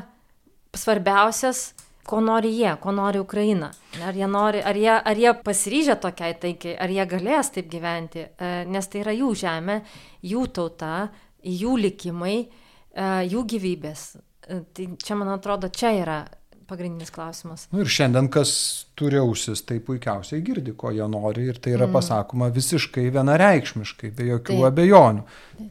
Speaker 4: svarbiausias, ko nori jie, ko nori Ukraina. Ar jie, nori, ar jie, ar jie pasiryžę tokiai taikai, ar jie galės taip gyventi, E, nes tai yra jų žemė, jų tauta, jų likimai, jų gyvybės. E, Tai čia, man atrodo, čia yra pagrindinis klausimas.
Speaker 3: Nu, ir šiandien, kas turi ausis, tai puikiausiai girdi, ko jie nori ir tai yra mm. pasakoma visiškai vienareikšmiškai, be jokių
Speaker 4: Taip.
Speaker 3: Abejonių.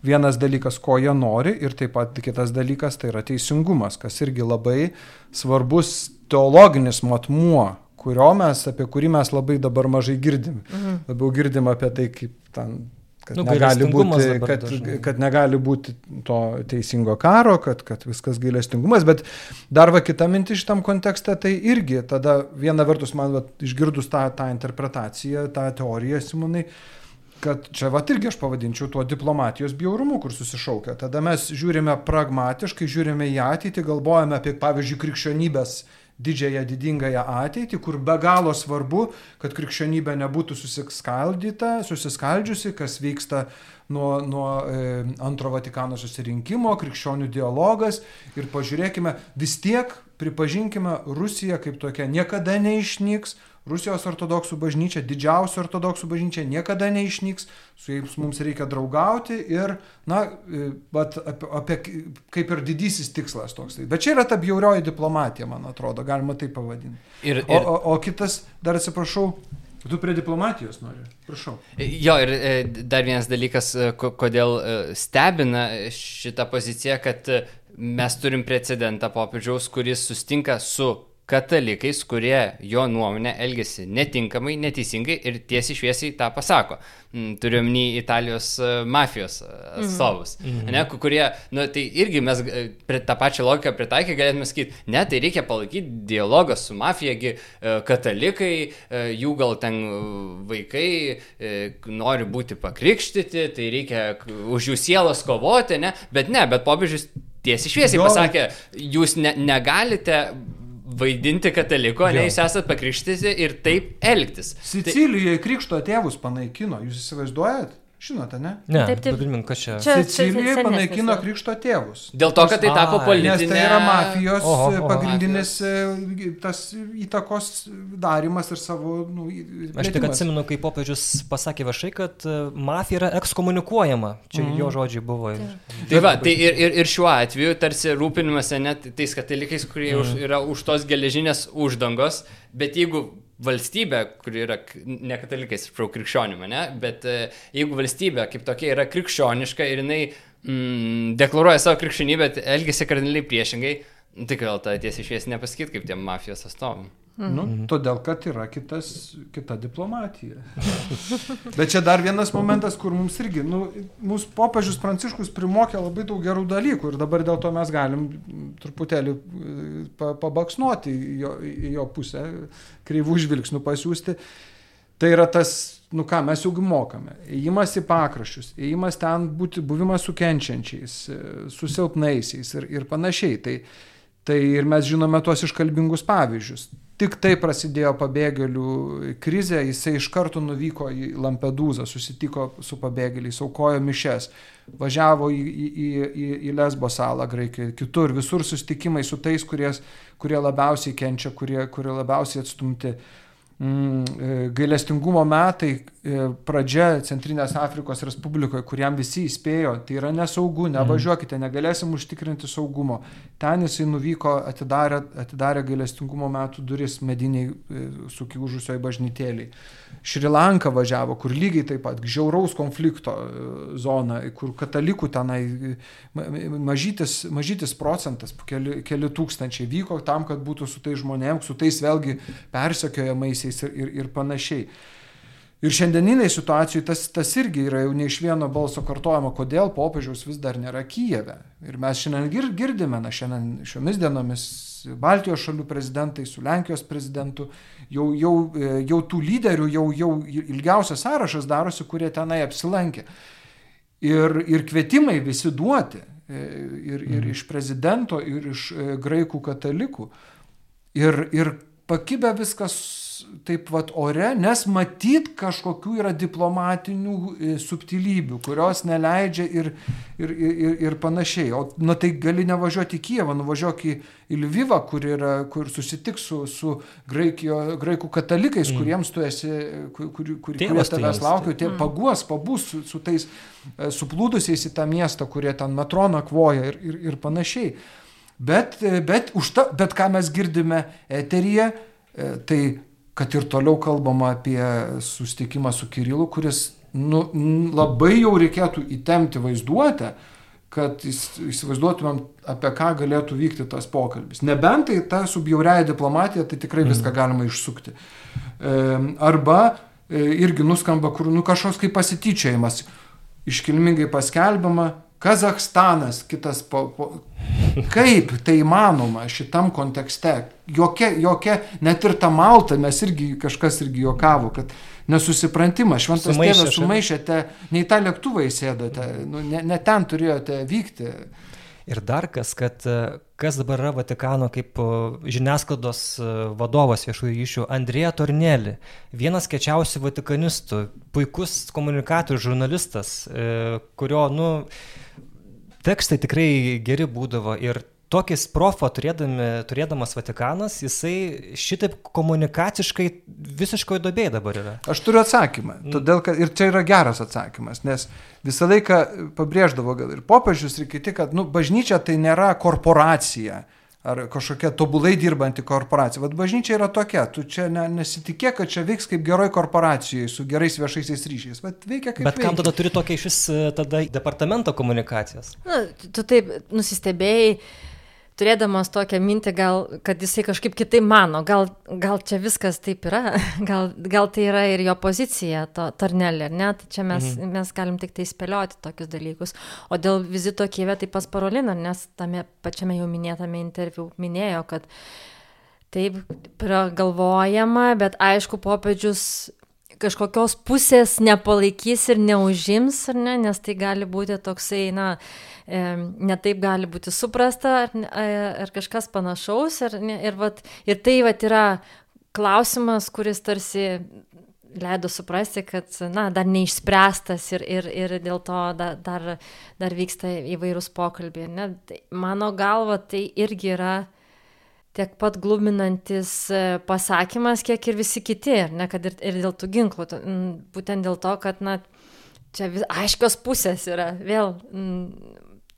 Speaker 3: Vienas dalykas, ko jie nori ir taip pat kitas dalykas, tai yra teisingumas, kas irgi labai svarbus teologinis matmuo, kurio mes, apie kurį mes labai dabar mažai girdim. Mhm. Labiau girdim apie tai, kaip ten kad,
Speaker 1: Nu,
Speaker 3: negali būti, kad,
Speaker 1: dažnai.
Speaker 3: kad negali būti to teisingo karo, kad, kad viskas gailestingumas, bet dar va kita mintis šitam kontekste, tai irgi tada viena vertus man va, išgirdus tą, tą interpretaciją, tą teoriją, Simonai, kad čia va irgi aš pavadinčiau tuo diplomatijos bjaurumu, kur susišaukia. Tada mes žiūrime pragmatiškai, žiūrime į ateitį, galvojame apie, pavyzdžiui, krikščionybės didžiąją didingąją ateitį, kur be galo svarbu, kad krikščionybė nebūtų susiskaldyta, susiskaldžiusi, kas vyksta nuo, nuo e, antro Vatikano susirinkimo, krikščionių dialogas. Ir pažiūrėkime, vis tiek pripažinkime, Rusija kaip tokia niekada neišnyks, Rusijos ortodoksų bažnyčia, didžiausia ortodoksų bažnyčia niekada neišnyks, su jais mums reikia draugauti ir, na, e, vat apie, apie kaip ir didysis tikslas toks. Bet čia yra ta bjaurioji diplomatija, man atrodo, galima tai pavadinti.
Speaker 2: Ir,
Speaker 3: O,
Speaker 2: ir,
Speaker 3: o, o kitas, dar atsiprašau, tu prie diplomatijos nori, prašau.
Speaker 2: Jo, ir e, dar vienas dalykas, e, ko- kodėl e, stebina šitą poziciją, kad e, mes turim precedentą popiežiaus, kuris sustinka su katalikais, kurie jo nuomonė elgesi netinkamai, neteisingai ir tiesiai šviesiai tą pasako. Mm, Turiuomenį Italijos e, mafijos e, atstovus, mhm. ne, ku- kurie, nu, tai irgi mes e, prie tą pačią logiką pritaikę galėtume sakyti, ne, tai reikia palaikyti dialogą su mafijagi, katalikai, jų gal ten vaikai nori būti pakrikštyti, tai reikia už jų sielas kovoti, ne, bet ne, bet popiežius tiesiai šviesiai
Speaker 3: Jo.
Speaker 2: pasakė, jūs ne, negalite vaidinti kataliko, ne, jūs esate pakrikštyti ir taip elgtis. Tai,
Speaker 3: Sicilijoje krikšto tėvus panaikino, jūs įsivaizduojat? Žinote, ne?
Speaker 1: Ne,
Speaker 4: Taip, taip.
Speaker 1: primink, kas čia.
Speaker 4: Čia-
Speaker 3: Sicilijoje
Speaker 4: senesnis
Speaker 3: panaikino krikšto tėvus.
Speaker 2: dėl to, kad tai tapo politinė...
Speaker 3: Nes tai yra mafijos
Speaker 1: Oho,
Speaker 3: oho, pagrindinis e, tas įtakos darimas ir savo... Nu,
Speaker 1: Aš tik atsimenu, kai popiežius pasakė viešai, kad e, mafija yra ekskomunikuojama. Čia
Speaker 3: Mhm.
Speaker 1: jo žodžiai buvo. Ir...
Speaker 2: Tai va, tai ir, ir, ir šiuo atveju tarsi rūpinimas net tais katalikais, kurie už, yra už tos geležinės uždangos, bet jeigu valstybė, kuri yra ne katalikais, atsiprašau, krikščionim, ne, bet e, jeigu valstybė kaip tokia yra krikščioniška ir jinai mm, deklaruoja savo krikščionybę, elgesi kardinaliai priešingai, nu, tai gal tą tiesiai šviesiai nepasakyti kaip tiem mafijos atstovam.
Speaker 3: Nu, todėl, kad yra kitas, kita diplomatija. Bet čia dar vienas momentas, kur mums irgi, nu, mūsų popiežius Pranciškus primokė labai daug gerų dalykų ir dabar dėl to mes galim truputėlį e, pa, pabaksnuoti jo, jo pusę, kreivų žvilgsnių pasiūsti. Tai yra tas, nu ką, mes jau mokame. Įimas į pakraščius, įimas ten būti, buvimas su kenčiančiais, e, su silpnaisiais ir, ir panašiai. Tai, tai ir mes žinome tuos iškalbingus pavyzdžius. Tik tai prasidėjo pabėgėlių krizė, jisai iš karto nuvyko į Lampedūzą, susitiko su pabėgėliais, aukojo mišes, važiavo į, į, į, į, Lesbo salą Graikijoje, kitur, visur susitikimai su tais, kurie, kurie labiausiai kenčia, kurie, kurie labiausiai atstumti. E, gailestingumo metai e, pradžia Centrinės Afrikos Respublikoje, kuriam visi įspėjo, tai yra nesaugu, nevažiuokite, negalėsim užtikrinti saugumo. Ten jisai nuvyko, atidarė, atidarė gailestingumo metų duris mediniai e, sukiužusioj bažnytėliai. Šrilanka važiavo, kur lygiai taip pat žiauraus konflikto e, zona, kur katalikų tenai mažytis, mažytis procentas, keli, keli tūkstančiai vyko tam, kad būtų su tais žmonėms, su tais vėlgi persekiojamaisiais ir, ir, ir panašiai. Ir šiandieniniai situacijai tas, tas irgi yra jau ne iš vieno balso kartojama, kodėl popiežiaus vis dar nėra Kijeve. Ir mes šiandien gir, girdime, na šiandien šiomis dienomis Baltijos šalių prezidentai su Lenkijos prezidentu, jau, jau, e, jau tų lyderių, jau, jau ilgiausias sąrašas darosi, kurie tenai apsilankė. Ir, ir kvietimai visi duoti, e, ir, ir mhm. iš prezidento, ir iš e, graikų katalikų. Ir, ir pakibę viskas taip vat ore, nes matyt kažkokių yra diplomatinių e, subtilybių, kurios neleidžia ir, ir, ir, ir panašiai. O nu, tai gali nevažiuoti į Kievą, nuvažiuok į, į Lvivą, kur, yra, kur susitiks su, su graikijo, graikų katalikais, mm. kuriems tu esi, kur, kur, kur, kurie tavęs laukia, tie mm. paguos, pabus su, su tais e, suplūdusiais į tą miestą, kurie ten metro nakvoja ir, ir, ir panašiai. Bet, e, bet, ta, bet ką mes girdime eteryje, tai kad ir toliau kalbama apie sustikimą su Kirilu, kuris nu, labai jau reikėtų įtemti vaizduotę, kad įsivaizduotumėm, apie ką galėtų vykti tas pokalbis. Nebent tai ta subjauriaja diplomatija, tai tikrai viską mhm. galima išsukti. Arba e, irgi nuskamba, kur nu, kažkoks kaip pasityčiajimas, iškilmingai paskelbiama, Kazahstanas, kitas po, po... Kaip tai įmanoma šitam kontekste? Jokia, jokia, net ir ta Malta, mes irgi kažkas irgi juokavo, kad nesusiprantimas, šventas tėvas sumaišėte, ne į tą lėktuvą įsėdote, nu, ne, ne ten turėjote vykti.
Speaker 1: Ir dar kas, kad kas dabar yra Vatikano kaip žiniasklaidos vadovas viešųjų ryšių, Andrėja Tornelį, vienas kečiausių vatikanistų, puikus komunikatorius, žurnalistas, e, kurio, nu, tekstai tikrai geri būdavo ir tokį sprofą turėdami, turėdamas Vatikanas, jisai šitaip komunikaciškai visiškoje dobėje dabar yra.
Speaker 3: Aš turiu atsakymą, mm. todėl kad ir čia yra geras atsakymas, nes visą laiką pabrėždavo gal ir popiežius, ir kiti, kad nu, bažnyčia tai nėra korporacija ar kažkokia tobulai dirbanti korporacija. Vat bažnyčia yra tokia, tu čia ne, nesitikėk, kad čia veiks kaip geroj korporacijoje su gerais viešaisiais ryšiais. Vat veikia kaip.
Speaker 1: Bet kam tada turi tokia iš vis tada departamento komunikacijos?
Speaker 4: Na, tu taip nusistebėjai turėdamas tokią mintį, gal, kad jisai kažkaip kitaip mano, gal, gal čia viskas taip yra, gal, gal tai yra ir jo pozicija, to tarnelė, ne, tai čia mes, mhm. mes galim tik tai spėlioti tokius dalykus. O dėl vizito Kievė tai pas Parolina, nes tame pačiame jau minėtame interviu minėjo, kad taip galvojama, bet aišku, popiežius kažkokios pusės nepalaikys ir neužims, ar ne, nes tai gali būti toksai, na, netaip gali būti suprasta ar, ar kažkas panašaus. Ir, ir, vat, ir tai vat, yra klausimas, kuris tarsi leido suprasti, kad na, dar neišspręstas ir, ir, ir dėl to dar, dar, dar vyksta įvairūs pokalbiai. Ne? Tai mano galva tai irgi yra tiek pat gluminantis e, pasakymas, kiek ir visi kiti, ne, kad ir, ir dėl tų ginklų. Būtent dėl to, kad, na, čia vis, aiškios pusės yra, vėl,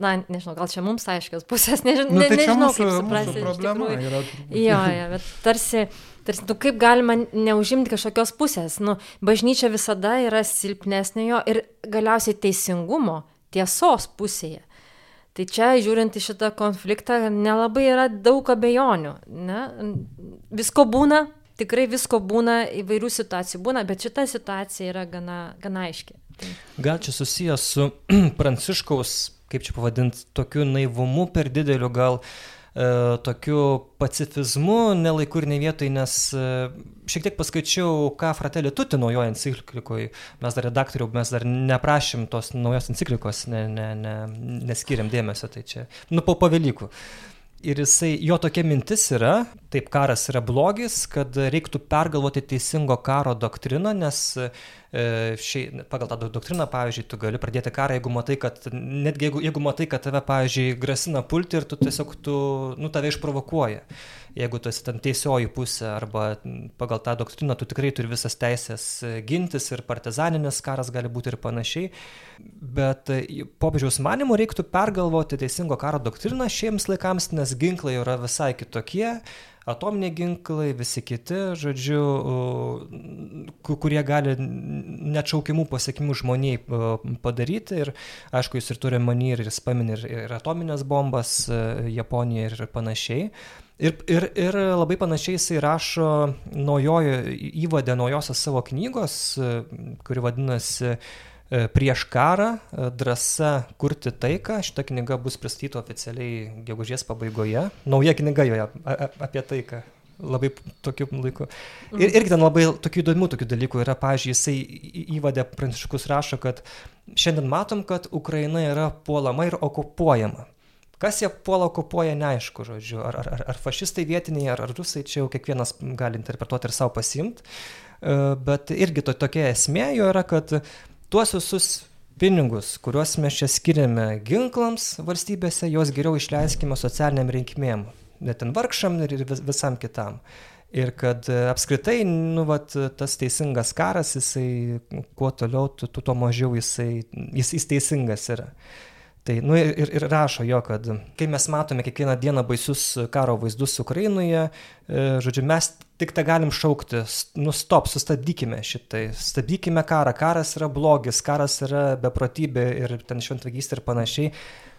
Speaker 4: na, nežinau, gal čia mums aiškios pusės, nežinau,
Speaker 3: nu, tai
Speaker 4: ne, nežinau,
Speaker 3: mūsų, kaip suprasti. Problema yra.
Speaker 4: Jo, jo, bet tarsi, tarsi, nu, kaip galima neužimti kažkokios pusės, nu, bažnyčia visada yra silpnesnė jo ir galiausiai teisingumo, tiesos pusėje. Tai čia, žiūrint į šitą konfliktą, nelabai yra daug abejonių. Ne? Visko būna, tikrai visko būna, įvairių situacijų būna, bet šita situacija yra gana, gana aiški.
Speaker 1: Gal čia susijęs su Pranciškaus, kaip čia pavadinti, tokiu naivumu per dideliu, gal uh, tokiu pacifizmu, nelaiku ir ne vietoj, nes e, šiek tiek paskaičiau, ką Fratelė Tuti naujoje enciklikoje, mes dar redaktorių, mes dar neprašym tos naujos enciklikos, ne, ne, ne, neskiriam dėmesio, tai čia, nu, po pavelykų. Ir jisai, jo tokia mintis yra, taip karas yra blogis, kad reiktų pergalvoti teisingo karo doktriną, nes E, šiai, pagal tą doktriną, pavyzdžiui, tu gali pradėti karą, jeigu matai, kad, netgi jeigu, jeigu matai, kad tave, pavyzdžiui, grasina pulti ir tu tiesiog, tu, nu, tave išprovokuoja. jeigu tu esi ten teisioji pusė arba pagal tą doktriną tu tikrai turi visas teisės gintis ir partizaninis karas gali būti ir panašiai. Bet popiežiaus manimo reiktų pergalvoti teisingo karo doktriną šiems laikams, nes ginklai yra visai kitokie atominiai ginklai, visi kiti, žodžiu, kurie gali neatšaukimų pasiekimų žmoniai padaryti. Ir aišku, jis ir turi manį ir jis paminė ir, ir atominės bombas e, Japonijoje ir panašiai. Ir, ir, ir labai panašiai jisai rašo naujojo įvadę naujosios savo knygos, e, kuri vadinasi E, prieš karą, e, drąsa kurti taiką. Šita knyga bus pristatyta oficialiai gegužės pabaigoje. Nauja knyga joje apie taiką. Labai tokiu laiku. Ir irgi ten labai tokių įdomių tokių dalykų yra. Pavyzdžiui, jisai įvadė pranciškus rašo, kad šiandien matom, kad Ukraina yra puolama ir okupuojama. Kas jie puola okupuoja, neaišku, žodžiu. Ar, ar, ar fašistai vietiniai, ar, ar rusai, čia jau kiekvienas gali interpretuoti ir savo pasimti. E, bet irgi to, tokia esmė jo yra, kad tuos visus pinigus, kuriuos mes čia skiriame ginklams valstybėse, juos geriau išleiskime socialiniam reikmėm, net ten vargšam ir visam kitam. Ir kad e, apskritai, nu, vat, tas teisingas karas, jisai kuo toliau, tu, tu tuo mažiau jisai, jis, jis teisingas yra. Tai, nu, ir, ir rašo jo, kad kai mes matome kiekvieną dieną baisius karo vaizdus Ukrainoje, e, žodžiu, mes tik tą galim šaukti, nu, stop, sustabdykime šitai, stabdykime karą, karas yra blogis, karas yra beprotybė ir ten šventvagystė ir panašiai.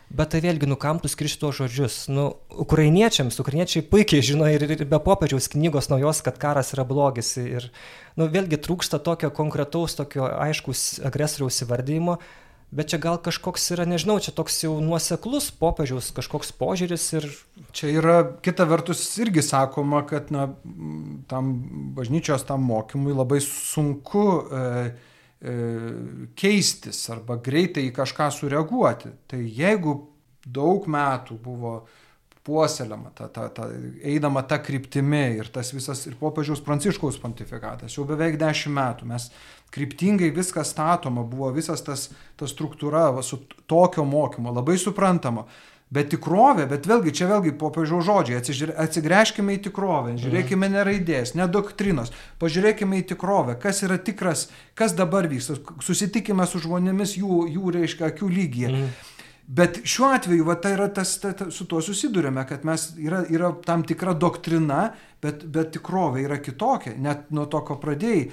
Speaker 1: Bet tai vėlgi, nu kam tu skriši tuos žodžius? Nu, ukrainiečiams, ukrainiečiai puikiai žino ir, ir be popiežiaus knygos naujos, kad karas yra blogis. Ir, nu, vėlgi trūksta tokio konkretaus, tokio aiškus agresoriaus įvardymo, Bet čia gal kažkoks yra, nežinau, čia toks jau nuoseklus popiežiaus kažkoks požiūris ir...
Speaker 3: Čia yra, kita vertus, irgi sakoma, kad na, tam bažnyčios tam mokymui labai sunku e, e, keistis arba greitai į kažką sureaguoti. Tai jeigu daug metų buvo puoselama, ta, ta, ta, eidama tą kryptimį ir tas visas ir popiežiaus pranciškaus pontifikatas, jau beveik dešimt metų mes kryptingai viskas statoma, buvo visas tas, ta struktūra va, su tokio mokymo, labai suprantama. Bet tikrovė, bet vėlgi čia vėlgi popiežiaus žodžiai, atsigręžkime į tikrovę, žiūrėkime ne raidės, ne doktrinos, pažiūrėkime į tikrovę, kas yra tikras, kas dabar vyksta, susitikime su žmonėmis jų, jų reiškia, akių lygyje. Mm. Bet šiuo atveju, va, tai yra tas, ta, ta, su tuo susidurime, kad mes yra, yra tam tikra doktrina, bet, bet tikrovė yra kitokia, net nuo to, ko pradėjai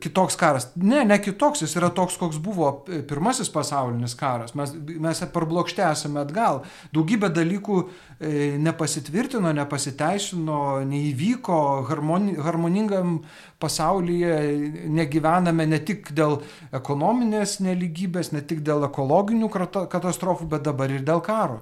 Speaker 3: kitoks karas. Ne, ne kitoks, jis yra toks, koks buvo e, pirmasis pasaulinis karas. Mes, mes parblokšte esame atgal. Daugybė dalykų e, nepasitvirtino, nepasiteisino, neįvyko harmoni, harmoningam pasaulyje, negyvename ne tik dėl ekonominės neligybės, ne tik dėl ekologinių katastrofų, bet dabar ir dėl karo.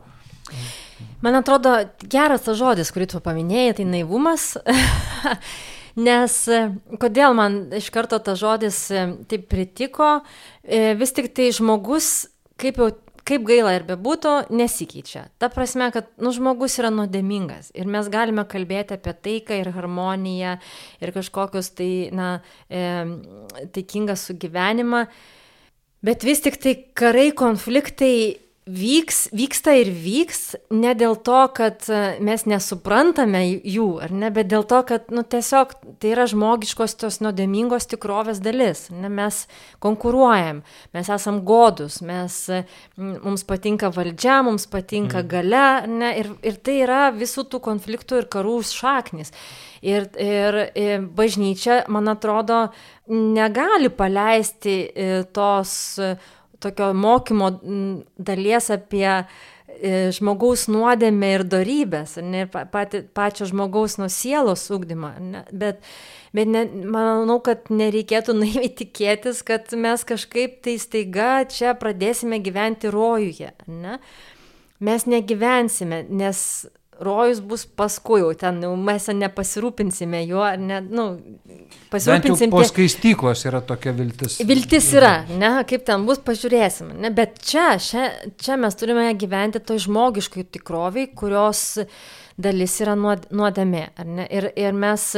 Speaker 4: Man atrodo, geras tas žodis, kurį tu paminėjai, tai naivumas. Nes e, kodėl man iš karto tas žodis e, taip pritiko, e, vis tik tai žmogus, kaip jau kaip gaila ir bebūtų, nesikeičia. Ta prasme, kad nu, žmogus yra nuodėmingas ir mes galime kalbėti apie taiką ir harmoniją ir kažkokius tai, na, e, taikingą sugyvenimą, bet vis tik tai karai, konfliktai vyks, vyksta ir vyks ne dėl to, kad e, mes nesuprantame jų, ar ne, bet dėl to, kad nu, tiesiog tai yra žmogiškos tos nuodėmingos tikrovės dalis. Ne, mes konkuruojam, mes esam godus, mes, e, mums patinka valdžia, mums patinka mm. gale ne, ir, ir tai yra visų tų konfliktų ir karų šaknis. Ir, ir, ir bažnyčia, man atrodo, negali paleisti e, tos tokio mokymo dalies apie e, žmogaus nuodėmę ir darybės, ne, pati, pačio žmogaus nuo sielos ugdymą. Ne, bet bet ne, manau, kad nereikėtų naiviai tikėtis, kad mes kažkaip tai staiga čia pradėsime gyventi rojuje. Ne? Mes negyvensime, nes rojus bus paskui, jau ten jau mes nepasirūpinsime juo, ne, nu,
Speaker 3: pasirūpinsim. Po skaistyklos yra tokia viltis.
Speaker 4: Viltis yra, ne, kaip ten bus, pažiūrėsim. Ne, bet čia, čia, čia mes turime gyventi toj žmogiškai tikroviai, kurios dalis yra nuodėmė. Ir, ir mes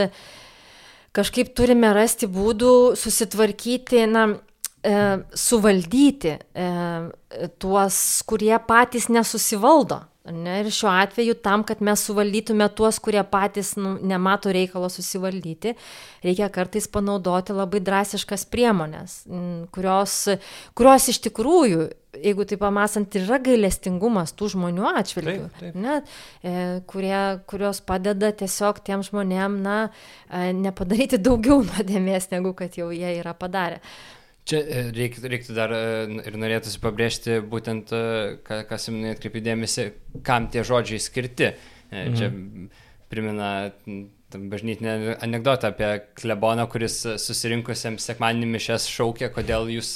Speaker 4: kažkaip turime rasti būdų susitvarkyti, na, e, suvaldyti e, tuos, kurie patys nesusivaldo. Ne? Ir šiuo atveju tam, kad mes suvaldytume tuos, kurie patys nu, nemato reikalo susivaldyti, reikia kartais panaudoti labai drastiškas priemonės, kurios, kurios iš tikrųjų, jeigu taip pamasant, yra gailestingumas tų žmonių atžvilgių. Ne, e, kurie, kurios padeda tiesiog tiem žmonėm na, e, nepadaryti daugiau nuodėmės, negu kad jau jie yra padarę.
Speaker 2: Čia e, reiktų, reiktų dar e, ir norėtųsi pabrėžti būtent, e, kas jums atkreipi dėmesį, kam tie žodžiai skirti. Mhm. Čia primena bažnytinę anegdotą apie kleboną, kuris susirinkusiems sekmaninį mišes šaukė, kodėl jūs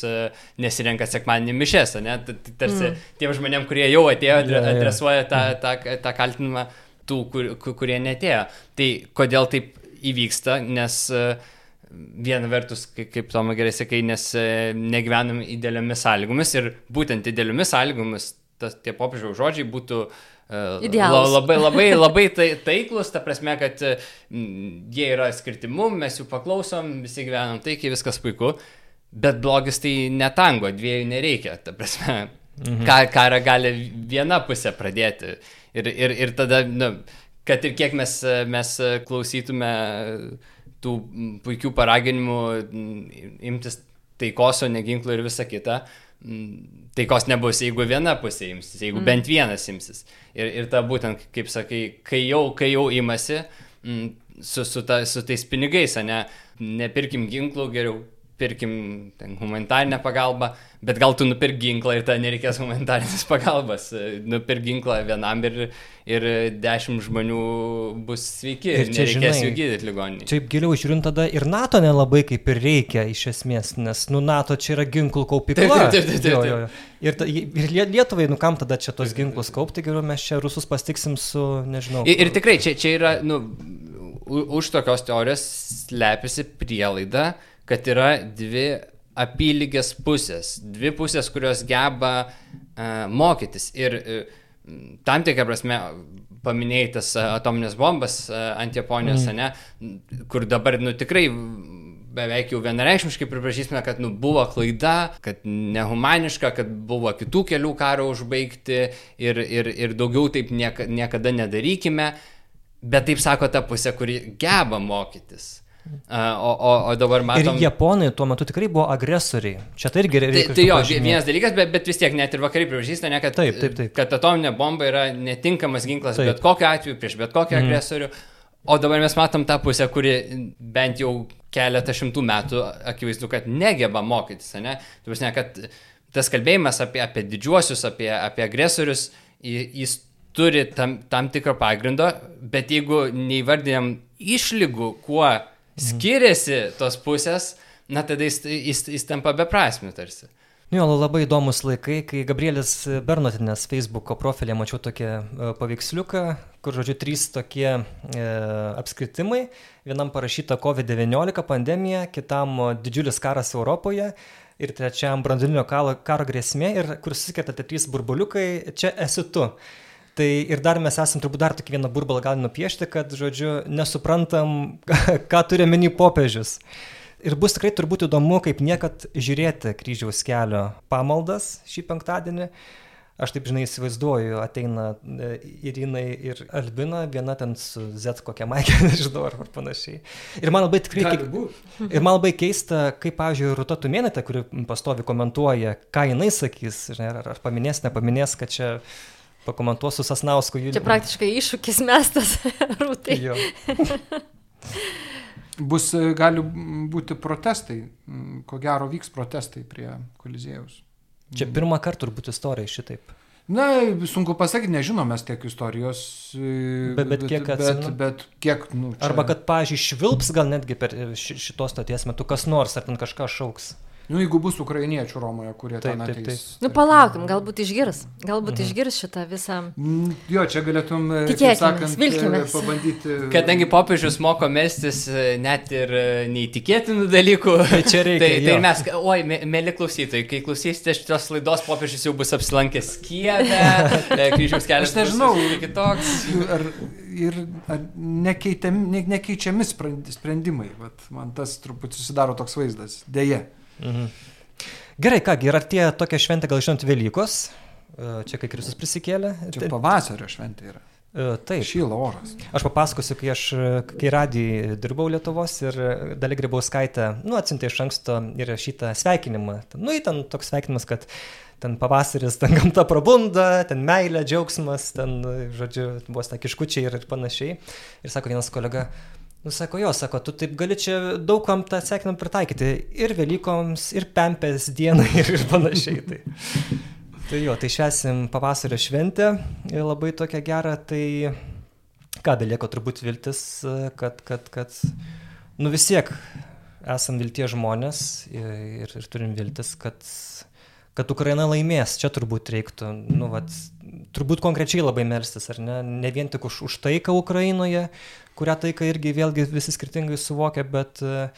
Speaker 2: nesirenkat sekmaninį mišes, ne? Tarsi mm. tiem žmonėm, kurie jau atėjo, adresuoja tą, tą, tą kaltinimą tų, kur, kurie netėjo. Tai kodėl taip įvyksta, nes uh, viena vertus, kaip, Toma gerai sakai, nes e, negyvenam idealiomis sąlygomis ir būtent idealiomis sąlygomis tas, tie popiežiaus žodžiai būtų uh,
Speaker 4: Idealus.
Speaker 2: labai, labai, labai tai, taiklus, ta prasme, kad uh, jie yra skirti mum, mes jų paklausom, visi gyvenam taikiai, viskas puiku, bet blogis tai netango, dviejų nereikia, ta prasme, mhm. ką, karą gali viena pusė pradėti ir, ir, ir tada, nu, kad ir kiek mes, mes klausytume uh, tų puikių paraginimų imtis taikos, o ne ginklų ir visa kita. Taikos nebus, jeigu viena pusė imsis, jeigu mm. bent vienas imsis. Ir, ir ta būtent, kaip sakai, kai jau, kai jau imasi su, su, ta, su tais pinigais, ne, nepirkim ginklų, geriau pirkim humanitarinę pagalbą, bet gal tu nupirk ginklą ir tada nereikės humanitarinės pagalbos. Nupirk ginklą vienam ir, ir dešimt žmonių bus sveiki ir, ir čia, nereikės žinai, jų gydyti ligoninį.
Speaker 1: Taip giliau žiūrint, tada ir NATO nelabai kaip ir reikia iš esmės, nes nu, NATO čia yra ginklų kaupykla.
Speaker 2: Taip, taip, taip. taip, taip. Jo, jo.
Speaker 1: Ir, ta, ir Lietuvai, nu kam tada čia tos ginklus kaupti, geriau mes čia rusus pastiksim su, nežinau.
Speaker 2: Ir, ir tikrai čia, čia yra, nu, už tokios teorijos slepiasi prielaida, kad yra dvi apylygės pusės, dvi pusės, kurios geba uh, mokytis. Ir uh, tam tikrą prasme paminėjai tas atominės bombas uh, ant Japonijos, mm. ne, kur dabar nu, tikrai beveik jau vienareikšmiškai pripažįstame, kad nu, buvo klaida, kad nehumaniška, kad buvo kitų kelių karo užbaigti ir, ir, ir daugiau taip nieka, niekada nedarykime. Bet taip sako ta pusė, kuri geba mokytis. O, o, o dabar matom.
Speaker 1: Ir japonai tuo metu tikrai buvo agresoriai. Čia tai irgi reikia.
Speaker 2: Tai, tai jo, vienas dalykas, bet, bet vis tiek net ir vakarai pripažįsta, ne, kad,
Speaker 1: taip, taip, taip.
Speaker 2: kad atominė bomba yra netinkamas ginklas taip. bet kokiu atveju prieš bet kokį mm. agresorių. O dabar mes matom tą pusę, kuri bent jau keletą šimtų metų akivaizdu, kad negeba mokytis, ne? Tu prasme, kad tas kalbėjimas apie, apie didžiuosius, apie, apie agresorius, jis turi tam, tam tikro pagrindo, bet jeigu neįvardinam išlygų, kuo skiriasi tos pusės, na tada jis, jis, jis tampa beprasmiu tarsi.
Speaker 1: Nu, jo, labai įdomus laikai, kai Gabrielis Bernotinės Facebook'o profilė mačiau tokį e, paveiksliuką, kur, žodžiu, trys tokie e, apskritimai. Vienam parašyta COVID-19 pandemija, kitam didžiulis karas Europoje ir trečiam branduolinio karo, karo grėsmė ir kur susikerta tie trys burbuliukai, čia esi tu. Tai ir dar mes esam turbūt dar tokį vieną burbalą gali nupiešti, kad, žodžiu, nesuprantam, ką turi meni popiežius. Ir bus tikrai turbūt įdomu, kaip niekad žiūrėti kryžiaus kelio pamaldas šį penktadienį. Aš taip, žinai, įsivaizduoju, ateina e, Irinai ir Albina, viena ten su Z kokia maikė, nežinau, ar panašiai. Ir man labai tikrai... Kaip, ir man labai keista, kaip, pavyzdžiui, Ruta Tumėnate, kuri pastovi komentuoja, ką jinai sakys, žinai, ar, ar paminės, nepaminės, kad čia pakomentuos su Sasnausku.
Speaker 4: Čia praktiškai iššūkis mestas rūtai.
Speaker 3: Bus, e, gali būti protestai, ko gero vyks protestai prie kolizėjaus.
Speaker 1: Čia pirmą kartą turbūt istorija šitaip.
Speaker 3: Na, sunku pasakyti, nežinom mes tiek istorijos.
Speaker 1: Bet, bet kiek
Speaker 3: atsimenu. Bet, bet kiek, nu,
Speaker 1: čia... Arba kad, pažiūrėjau, švilps gal netgi per šitos stoties metu kas nors, ar ten kažką šauks.
Speaker 3: Nu, jeigu bus ukrainiečių Romoje, kurie taip, ten ateis. Taip, taip.
Speaker 4: Nu, palaukim, galbūt išgirs. Galbūt mhm. išgirs šitą visą.
Speaker 3: Mm, jo, čia galėtum,
Speaker 4: e, sakant, vilkime.
Speaker 3: pabandyti.
Speaker 2: Kadangi popiežius moko mestis e, net ir e, neįtikėtinų dalykų,
Speaker 1: tai čia reikia.
Speaker 2: tai, tai mes, oi, mėly klausytojai, kai klausysite šitos laidos, popiežius jau bus apsilankęs Kieve, kryžiaus kelias.
Speaker 3: Aš nežinau, kitoks. Ar, ir ar nekeičiami, ne, nekeičiami sprendimai. Vat, man tas truputį susidaro toks vaizdas. Deja. Mhm.
Speaker 1: Gerai, kągi, ir artėja tokia šventė, gal žinot, Velykos. čia kai Kristus prisikėlė.
Speaker 3: Čia pavasario šventė yra.
Speaker 1: Taip.
Speaker 3: Šyla oras.
Speaker 1: Aš papasakosiu, kai aš, kai radijai dirbau Lietuvos ir Dalį Grybauskaitę, nu, atsintė iš anksto įrašytą sveikinimą. Nu, į ten toks sveikinimas, kad ten pavasaris, ten gamta prabunda, ten meilė, džiaugsmas, ten, žodžiu, buvo stakiškučiai ir panašiai. Ir sako vienas kolega, Nu, sako, jo, sako, tu taip gali čia daug kam tą atsakymą pritaikyti. Ir Velykoms, ir Pempės dienai, ir panašiai. Tai. Tai jo, tai švesim pavasario šventę, labai tokia gera, tai ką belieka turbūt viltis, kad, kad, kad, nu vis tiek esam vilties žmonės ir, ir turim viltis, kad, kad Ukraina laimės, čia turbūt reiktų, nu, vat, turbūt konkrečiai labai melstis, ar ne, ne vien tik už, už taiką Ukrainoje, kurią taiką irgi vėlgi visi skirtingai suvokia, bet uh,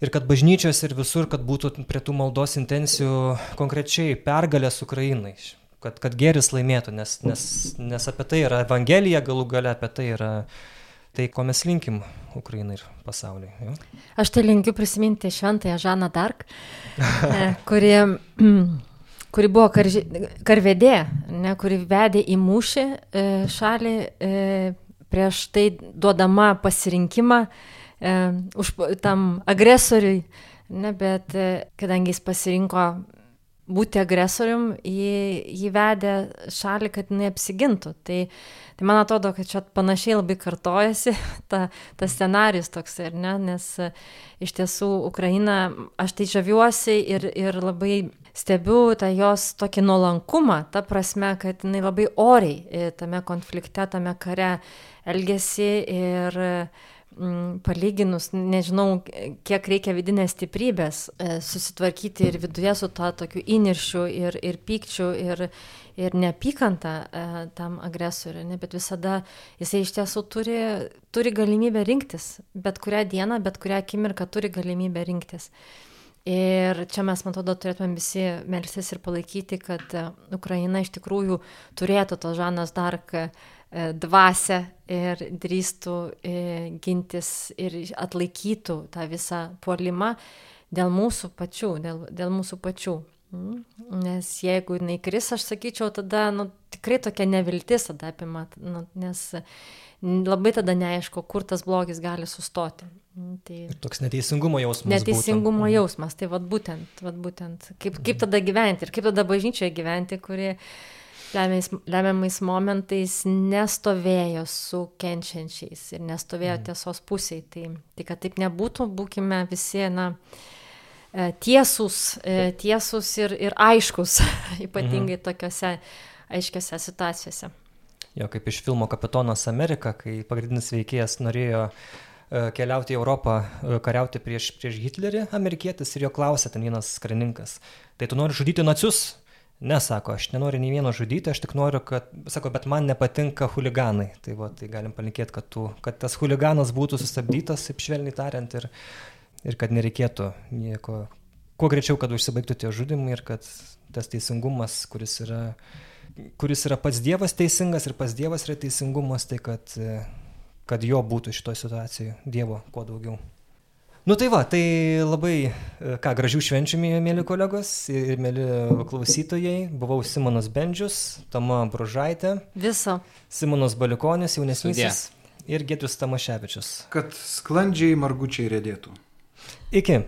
Speaker 1: ir kad bažnyčios ir visur, kad būtų prie tų maldos intencijų konkrečiai pergalės Ukrainai, kad, kad geris laimėtų, nes, nes, nes apie tai yra Evangelija, galų gale apie tai yra tai, ko mes linkim Ukrainai ir pasauliui. Jo?
Speaker 4: Aš tai linkiu prisiminti šventąją Žaną Dark, e, kuri, kuri buvo karži, karvedė, ne, kuri vedė į mūšį e, šalį e, prieš tai duodama pasirinkimą e, už, tam agresoriui, ne, bet e, kadangi jis pasirinko būti agresorium, jį, jį vedė šalį, kad jinai apsigintų. Tai, tai man atrodo, kad čia panašiai labai kartojasi ta, tas scenarius toks, ir ne, nes e, iš tiesų Ukraina, aš tai žaviuosi ir, ir labai stebiu tą jos tokį nuolankumą, ta prasme, kad jinai labai oriai e, tame konflikte, tame kare elgesi ir palyginus, nežinau, kiek reikia vidinės stiprybės e, susitvarkyti ir viduje su to tokiu įniršiu ir, ir pykčiu ir, ir neapykanta e, tam agresoriui, ne, bet visada jisai iš tiesų turi, turi galimybę rinktis, bet kurią dieną, bet kurią akimirką turi galimybę rinktis. Ir čia mes, man atrodo, turėtume visi melstis ir palaikyti, kad e, Ukraina iš tikrųjų turėtų to Žanas Dark dvasę ir drįstų e, gintis ir atlaikytų tą visą puolimą dėl mūsų pačių, dėl, dėl mūsų pačių. Mm. Nes jeigu jinai kris, aš sakyčiau, tada nu, tikrai tokia neviltis tada apima, nu, nes labai tada neaišku, kur tas blogis gali sustoti.
Speaker 1: Mm, tai... Ir toks neteisingumo jausmas.
Speaker 4: Neteisingumo būtent. jausmas, tai vad būtent, vad būtent kaip, kaip tada gyventi ir kaip tada bažnyčioje gyventi, kurie lemiamais, lemiamais momentais nestovėjo su kenčiančiais ir nestovėjo mm. tiesos pusėje. Tai, tai kad taip nebūtų, būkime visi, na, e, tiesus, e, tiesus ir, ir aiškus, ypatingai mm. tokiuose aiškiose situacijose.
Speaker 1: Jo, kaip iš filmo Kapitonas Amerika, kai pagrindinis veikėjas norėjo e, keliauti į Europą, kariauti prieš, prieš Hitlerį, amerikietis, ir jo klausė ten vienas karininkas, tai tu nori žudyti nacius? Nesako, aš nenoriu nei vieno žudyti, aš tik noriu, kad, sako, bet man nepatinka huliganai. Tai, va, tai galim palinkėti, kad, tu, kad tas huliganas būtų sustabdytas, taip švelniai tariant, ir, ir kad nereikėtų nieko, kuo greičiau, kad užsibaigtų tie žudimai ir kad tas teisingumas, kuris yra, kuris yra pats Dievas teisingas ir pats Dievas yra teisingumas, tai kad, kad jo būtų šitoje situacijoje, Dievo kuo daugiau. Nu tai va, tai labai, e, ką, gražių švenčių, mėly kolegos ir mėly klausytojai. Buvau Simonas Bendžius, Tama Bružaitė.
Speaker 4: Viso.
Speaker 1: Simonas Balikonis, jaunesnysis. Ir Gedrius Tamaševičius.
Speaker 3: Kad sklandžiai margučiai rėdėtų.
Speaker 1: Iki.